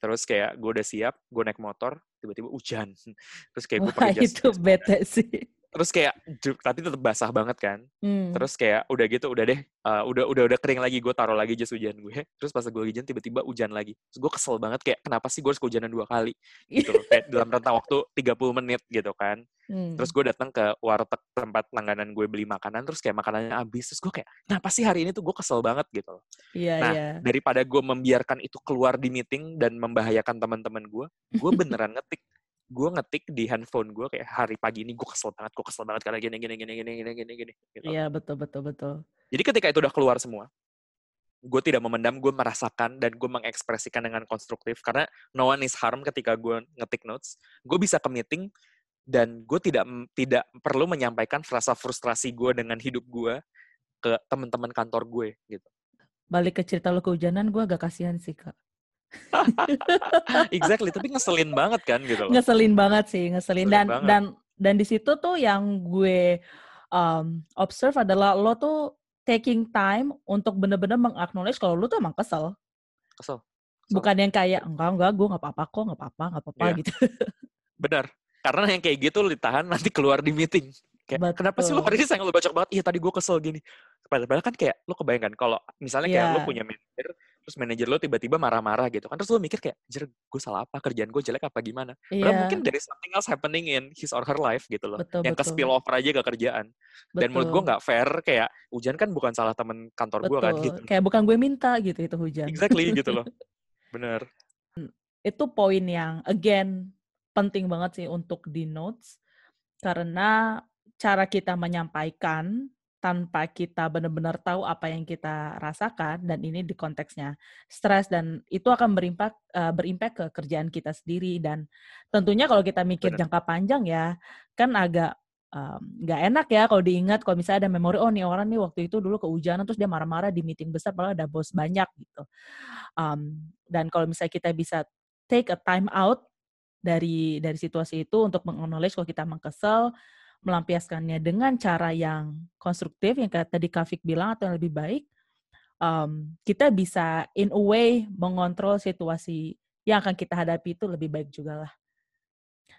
Terus kayak gue udah siap, gue naik motor, tiba-tiba hujan. Terus kayak gue pakai jas itu jas bete sih. Terus kayak, tapi tetap basah banget kan. Hmm. Terus kayak udah gitu, udah deh, uh, udah udah udah kering lagi, gue taruh lagi jas hujan gue. Terus pas gue hujan, tiba-tiba hujan lagi. Terus gue kesel banget kayak, kenapa sih gue harus kehujanan dua kali? Gitu loh, kayak dalam rentang waktu 30 menit gitu kan. Hmm. Terus gue datang ke warteg tempat langganan gue beli makanan, terus kayak makanannya habis. Terus gue kayak, kenapa sih hari ini tuh gue kesel banget gitu loh. Iya Nah, iya. daripada gue membiarkan itu keluar di meeting dan membahayakan teman-teman gue, gue beneran ngetik. Gue ngetik di handphone gue kayak hari pagi ini gue kesel banget, gue kesel banget karena gini gini gini gini gini gini gini. Gitu. Iya betul betul betul. Jadi ketika itu udah keluar semua, gue tidak memendam, gue merasakan dan gue mengekspresikan dengan konstruktif karena no one is harm ketika gue ngetik notes. Gue bisa ke meeting dan gue tidak tidak perlu menyampaikan frasa frustrasi gue dengan hidup gue ke teman-teman kantor gue gitu. Balik ke cerita lo kehujanan, gue agak kasihan sih kak. exactly, tapi ngeselin banget kan gitu loh. Ngeselin banget sih, ngeselin, ngeselin dan banget. dan dan di situ tuh yang gue um, observe adalah lo tuh taking time untuk bener-bener mengaknowledge kalau lo tuh emang kesel. Kesel. kesel. Bukan yang kayak enggak enggak gue nggak apa-apa kok nggak apa-apa nggak apa-apa yeah. gitu. Benar. Karena yang kayak gitu ditahan nanti keluar di meeting. Kayak, Betul. kenapa sih lo hari ini sayang lo bacok banget? Iya tadi gue kesel gini. Padahal kan kayak lo kebayangkan kalau misalnya kayak yeah. lo punya manajer, terus manajer lo tiba-tiba marah-marah gitu kan. Terus lo mikir kayak, jer gue salah apa? Kerjaan gue jelek apa gimana? Yeah. Padahal mungkin dari something else happening in his or her life gitu loh. Betul, yang betul. ke spill over aja ke kerjaan. Betul. Dan menurut gue nggak fair kayak hujan kan bukan salah temen kantor gue kan gitu. Kayak bukan gue minta gitu itu hujan. Exactly gitu loh. Bener. Itu poin yang again penting banget sih untuk di notes karena cara kita menyampaikan tanpa kita benar-benar tahu apa yang kita rasakan dan ini di konteksnya stres dan itu akan berimpak uh, berimpact ke kerjaan kita sendiri dan tentunya kalau kita mikir Benar. jangka panjang ya kan agak nggak um, enak ya kalau diingat kalau misalnya ada memori oh nih orang nih waktu itu dulu kehujanan terus dia marah-marah di meeting besar padahal ada bos banyak gitu um, dan kalau misalnya kita bisa take a time out dari dari situasi itu untuk mengknowledge kalau kita mengkesel melampiaskannya dengan cara yang konstruktif yang kayak tadi Kafik bilang atau yang lebih baik, um, kita bisa in a way mengontrol situasi yang akan kita hadapi itu lebih baik juga lah.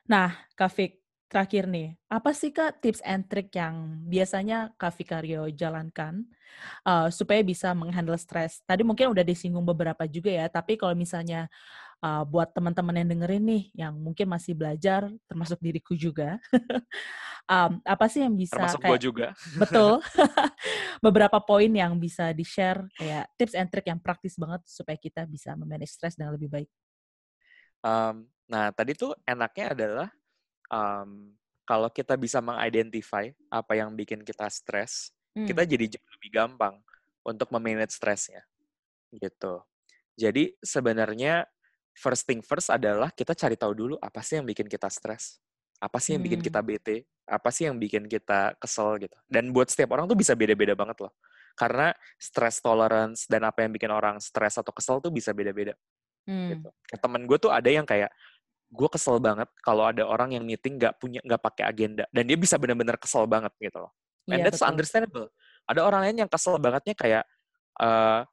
Nah, Kafik, terakhir nih, apa sih Kak tips and trick yang biasanya Kak Vikario jalankan uh, supaya bisa menghandle stres? Tadi mungkin udah disinggung beberapa juga ya, tapi kalau misalnya uh, buat teman-teman yang dengerin nih, yang mungkin masih belajar, termasuk diriku juga, um, apa sih yang bisa termasuk kayak, juga. betul, beberapa poin yang bisa di-share kayak tips and trick yang praktis banget supaya kita bisa memanage stres dengan lebih baik. Um, nah, tadi tuh enaknya adalah um, kalau kita bisa mengidentify apa yang bikin kita stres, hmm. kita jadi jauh lebih gampang untuk memanage stresnya, gitu. Jadi sebenarnya first thing first adalah kita cari tahu dulu apa sih yang bikin kita stres, apa sih yang bikin kita hmm. bete, apa sih yang bikin kita kesel gitu. Dan buat setiap orang tuh bisa beda-beda banget loh. Karena stress tolerance dan apa yang bikin orang stres atau kesel tuh bisa beda-beda. Hmm. Gitu. Temen gue tuh ada yang kayak gue kesel banget kalau ada orang yang meeting nggak punya nggak pakai agenda dan dia bisa benar-benar kesel banget gitu loh. And yeah, that's betul. understandable. Ada orang lain yang kesel bangetnya kayak uh,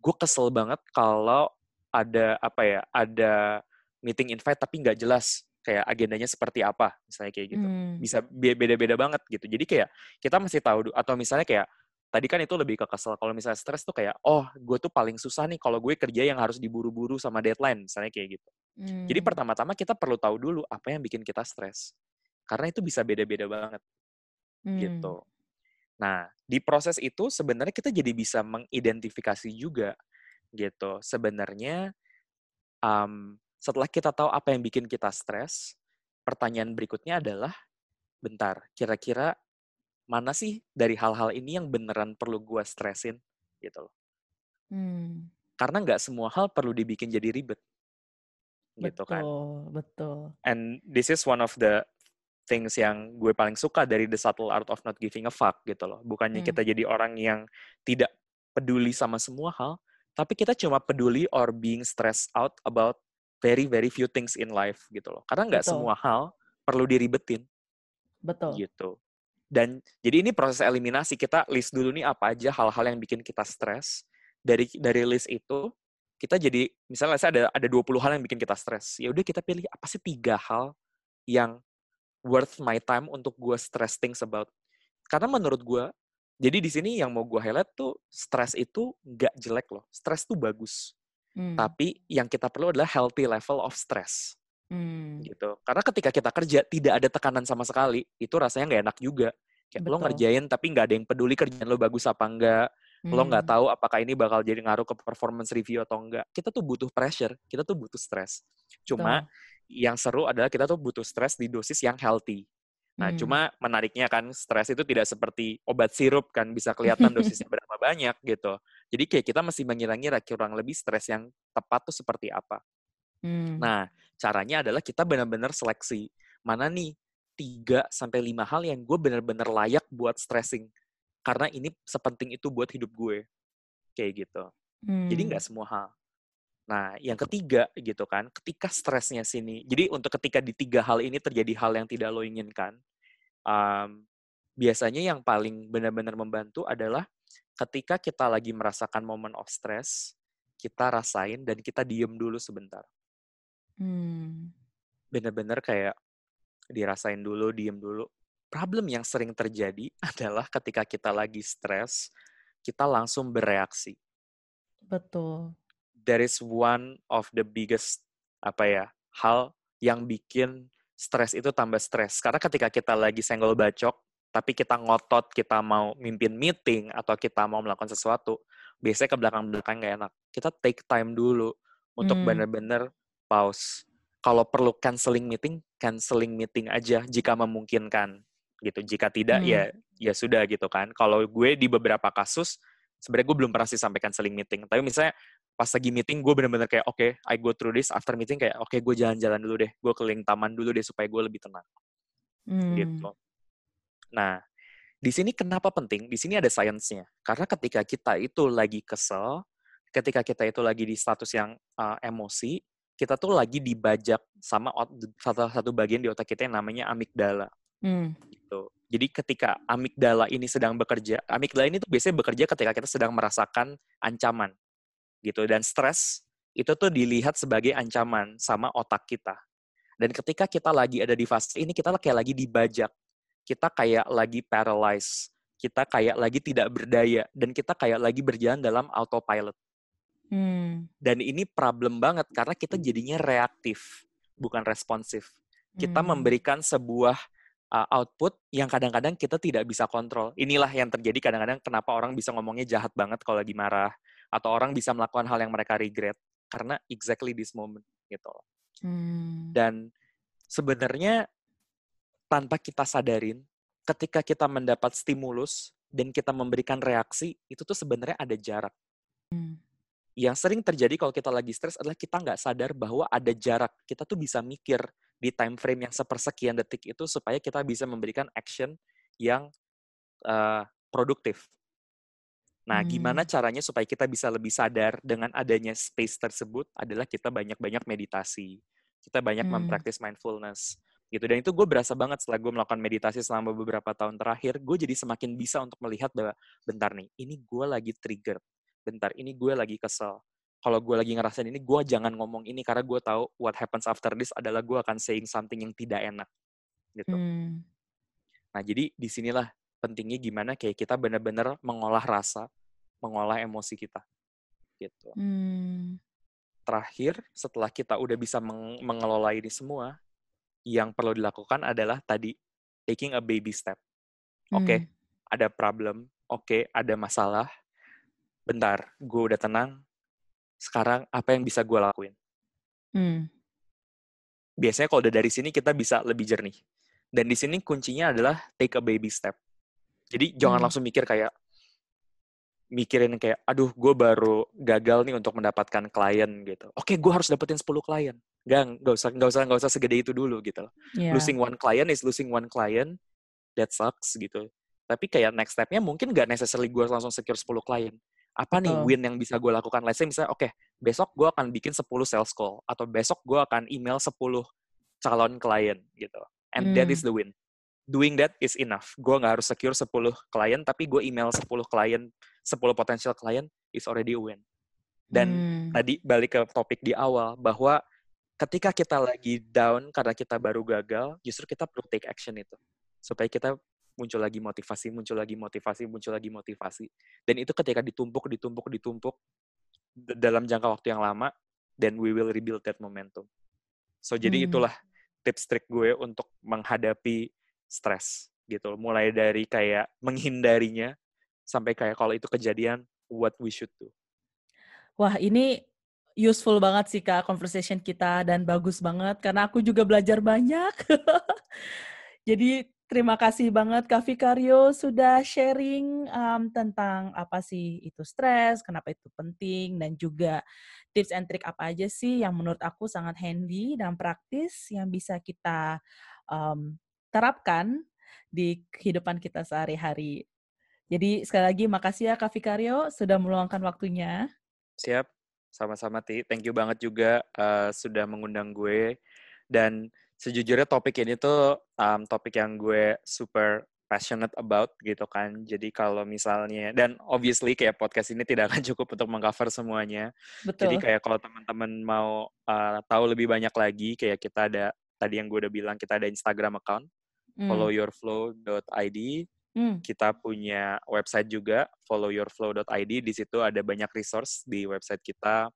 gue kesel banget kalau ada apa ya ada meeting invite tapi nggak jelas kayak agendanya seperti apa misalnya kayak gitu hmm. bisa beda-beda banget gitu jadi kayak kita masih tahu atau misalnya kayak tadi kan itu lebih ke kesel kalau misalnya stres tuh kayak oh gue tuh paling susah nih kalau gue kerja yang harus diburu-buru sama deadline misalnya kayak gitu Hmm. Jadi pertama-tama kita perlu tahu dulu apa yang bikin kita stres. Karena itu bisa beda-beda banget. Hmm. Gitu. Nah, di proses itu sebenarnya kita jadi bisa mengidentifikasi juga gitu. Sebenarnya um, setelah kita tahu apa yang bikin kita stres, pertanyaan berikutnya adalah, bentar, kira-kira mana sih dari hal-hal ini yang beneran perlu gue stresin gitu loh. Hmm. Karena nggak semua hal perlu dibikin jadi ribet gitu kan. Betul, And this is one of the things yang gue paling suka dari The Subtle Art of Not Giving a Fuck gitu loh. Bukannya hmm. kita jadi orang yang tidak peduli sama semua hal, tapi kita cuma peduli or being stressed out about very very few things in life gitu loh. Karena nggak semua hal perlu diribetin. Betul. Gitu. Dan jadi ini proses eliminasi kita list dulu nih apa aja hal-hal yang bikin kita stres. Dari dari list itu kita jadi misalnya saya ada ada 20 hal yang bikin kita stres. Ya udah kita pilih apa sih tiga hal yang worth my time untuk gue stress things about. Karena menurut gue, jadi di sini yang mau gue highlight tuh stres itu nggak jelek loh. Stres tuh bagus. Hmm. Tapi yang kita perlu adalah healthy level of stress. Hmm. Gitu. Karena ketika kita kerja tidak ada tekanan sama sekali, itu rasanya nggak enak juga. Kayak Betul. lo ngerjain tapi nggak ada yang peduli kerjaan lo bagus apa enggak Hmm. Lo nggak tahu apakah ini bakal jadi ngaruh ke performance review atau enggak. Kita tuh butuh pressure, kita tuh butuh stress. Cuma Betul. yang seru adalah kita tuh butuh stress di dosis yang healthy. Nah, hmm. cuma menariknya kan stres itu tidak seperti obat sirup kan bisa kelihatan dosisnya berapa banyak gitu. Jadi kayak kita mesti mengira-ngira kurang lebih stres yang tepat tuh seperti apa. Hmm. Nah, caranya adalah kita benar-benar seleksi mana nih 3 sampai 5 hal yang gue bener-bener layak buat stressing. Karena ini sepenting itu buat hidup gue. Kayak gitu. Hmm. Jadi nggak semua hal. Nah, yang ketiga gitu kan, ketika stresnya sini, jadi untuk ketika di tiga hal ini terjadi hal yang tidak lo inginkan, um, biasanya yang paling benar-benar membantu adalah ketika kita lagi merasakan momen of stress, kita rasain dan kita diem dulu sebentar. Hmm. Bener-bener kayak dirasain dulu, diem dulu. Problem yang sering terjadi adalah ketika kita lagi stres, kita langsung bereaksi. Betul that is one of the biggest apa ya hal yang bikin stres itu tambah stres. Karena ketika kita lagi senggol bacok tapi kita ngotot kita mau mimpin meeting atau kita mau melakukan sesuatu biasanya ke belakang belakang gak enak. Kita take time dulu untuk hmm. bener-bener pause. Kalau perlu canceling meeting canceling meeting aja jika memungkinkan gitu. Jika tidak ya, hmm. ya ya sudah gitu kan. Kalau gue di beberapa kasus sebenarnya gue belum pernah sih sampaikan canceling meeting. Tapi misalnya pas lagi meeting gue bener-bener kayak oke okay, I go through this. After meeting kayak oke okay, gue jalan-jalan dulu deh. Gue keliling taman dulu deh supaya gue lebih tenang. Hmm. gitu. Nah di sini kenapa penting? Di sini ada sainsnya. Karena ketika kita itu lagi kesel ketika kita itu lagi di status yang uh, emosi kita tuh lagi dibajak sama satu satu bagian di otak kita yang namanya amigdala. Hmm. gitu. Jadi ketika amigdala ini sedang bekerja amigdala ini tuh biasanya bekerja ketika kita sedang merasakan ancaman gitu dan stres itu tuh dilihat sebagai ancaman sama otak kita. Dan ketika kita lagi ada di fase ini kita kayak lagi dibajak. Kita kayak lagi paralyzed. Kita kayak lagi tidak berdaya dan kita kayak lagi berjalan dalam autopilot. Hmm. Dan ini problem banget karena kita jadinya reaktif, bukan responsif. Kita hmm. memberikan sebuah uh, output yang kadang-kadang kita tidak bisa kontrol. Inilah yang terjadi kadang-kadang kenapa orang bisa ngomongnya jahat banget kalau lagi marah, atau orang bisa melakukan hal yang mereka regret karena exactly this moment gitu. Hmm. Dan sebenarnya tanpa kita sadarin, ketika kita mendapat stimulus dan kita memberikan reaksi, itu tuh sebenarnya ada jarak. Hmm. Yang sering terjadi kalau kita lagi stres adalah kita nggak sadar bahwa ada jarak. Kita tuh bisa mikir di time frame yang sepersekian detik itu supaya kita bisa memberikan action yang uh, produktif. Nah, hmm. gimana caranya supaya kita bisa lebih sadar dengan adanya space tersebut adalah kita banyak-banyak meditasi. Kita banyak hmm. mempraktis mindfulness. Gitu. Dan itu gue berasa banget setelah gue melakukan meditasi selama beberapa tahun terakhir, gue jadi semakin bisa untuk melihat bahwa bentar nih, ini gue lagi trigger. Bentar, ini gue lagi kesel. Kalau gue lagi ngerasain ini, gue jangan ngomong ini karena gue tahu what happens after this adalah gue akan saying something yang tidak enak. Gitu. Hmm. Nah, jadi di sinilah pentingnya gimana kayak kita benar-benar mengolah rasa, mengolah emosi kita. Gitu. Hmm. Terakhir, setelah kita udah bisa meng mengelola ini semua, yang perlu dilakukan adalah tadi taking a baby step. Oke, okay, hmm. ada problem. Oke, okay, ada masalah. Bentar, gue udah tenang. Sekarang apa yang bisa gue lakuin? Hmm. Biasanya kalau udah dari sini kita bisa lebih jernih. Dan di sini kuncinya adalah take a baby step. Jadi jangan hmm. langsung mikir kayak mikirin kayak, aduh gue baru gagal nih untuk mendapatkan klien gitu. Oke, gue harus dapetin 10 klien. Gak, gak usah, gak usah, gak usah segede itu dulu gitu. Yeah. Losing one client is losing one client. That sucks gitu. Tapi kayak next stepnya mungkin gak necessarily gue langsung secure 10 klien. Apa nih win yang bisa gue lakukan? Let's say misalnya, oke, okay, besok gue akan bikin 10 sales call. Atau besok gue akan email 10 calon klien gitu. And hmm. that is the win doing that is enough. Gue nggak harus secure 10 klien, tapi gue email 10 klien, 10 potential klien is already a win. Dan hmm. tadi balik ke topik di awal, bahwa ketika kita lagi down karena kita baru gagal, justru kita perlu take action itu. Supaya kita muncul lagi motivasi, muncul lagi motivasi, muncul lagi motivasi. Dan itu ketika ditumpuk, ditumpuk, ditumpuk dalam jangka waktu yang lama, then we will rebuild that momentum. So, jadi hmm. itulah tips trik gue untuk menghadapi stres gitu. Mulai dari kayak menghindarinya sampai kayak kalau itu kejadian what we should do. Wah, ini useful banget sih Kak conversation kita dan bagus banget karena aku juga belajar banyak. Jadi terima kasih banget Kak Vikario sudah sharing um, tentang apa sih itu stres, kenapa itu penting dan juga tips and trick apa aja sih yang menurut aku sangat handy dan praktis yang bisa kita um, terapkan di kehidupan kita sehari-hari. Jadi sekali lagi makasih ya Kak Vikario sudah meluangkan waktunya. Siap, sama-sama Ti. Thank you banget juga uh, sudah mengundang gue. Dan sejujurnya topik ini tuh um, topik yang gue super passionate about gitu kan. Jadi kalau misalnya dan obviously kayak podcast ini tidak akan cukup untuk mengcover semuanya. Betul. Jadi kayak kalau teman-teman mau uh, tahu lebih banyak lagi kayak kita ada tadi yang gue udah bilang kita ada Instagram account mm. followyourflow.id Hmm. Kita punya website juga, followyourflow.id. Di situ ada banyak resource di website kita.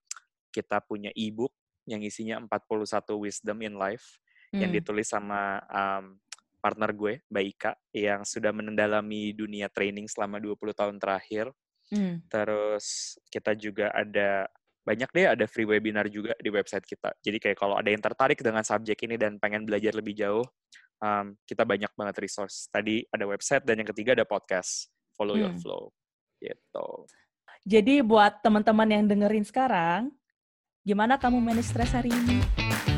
Kita punya e-book yang isinya 41 wisdom in life hmm. yang ditulis sama um, partner gue, Mbak Ika, yang sudah menendalami dunia training selama 20 tahun terakhir. Hmm. Terus kita juga ada banyak deh ada free webinar juga di website kita. Jadi kayak kalau ada yang tertarik dengan subjek ini dan pengen belajar lebih jauh, um, kita banyak banget resource. Tadi ada website dan yang ketiga ada podcast. Follow hmm. your flow. Gitu. Jadi buat teman-teman yang dengerin sekarang, gimana kamu manage stres hari ini?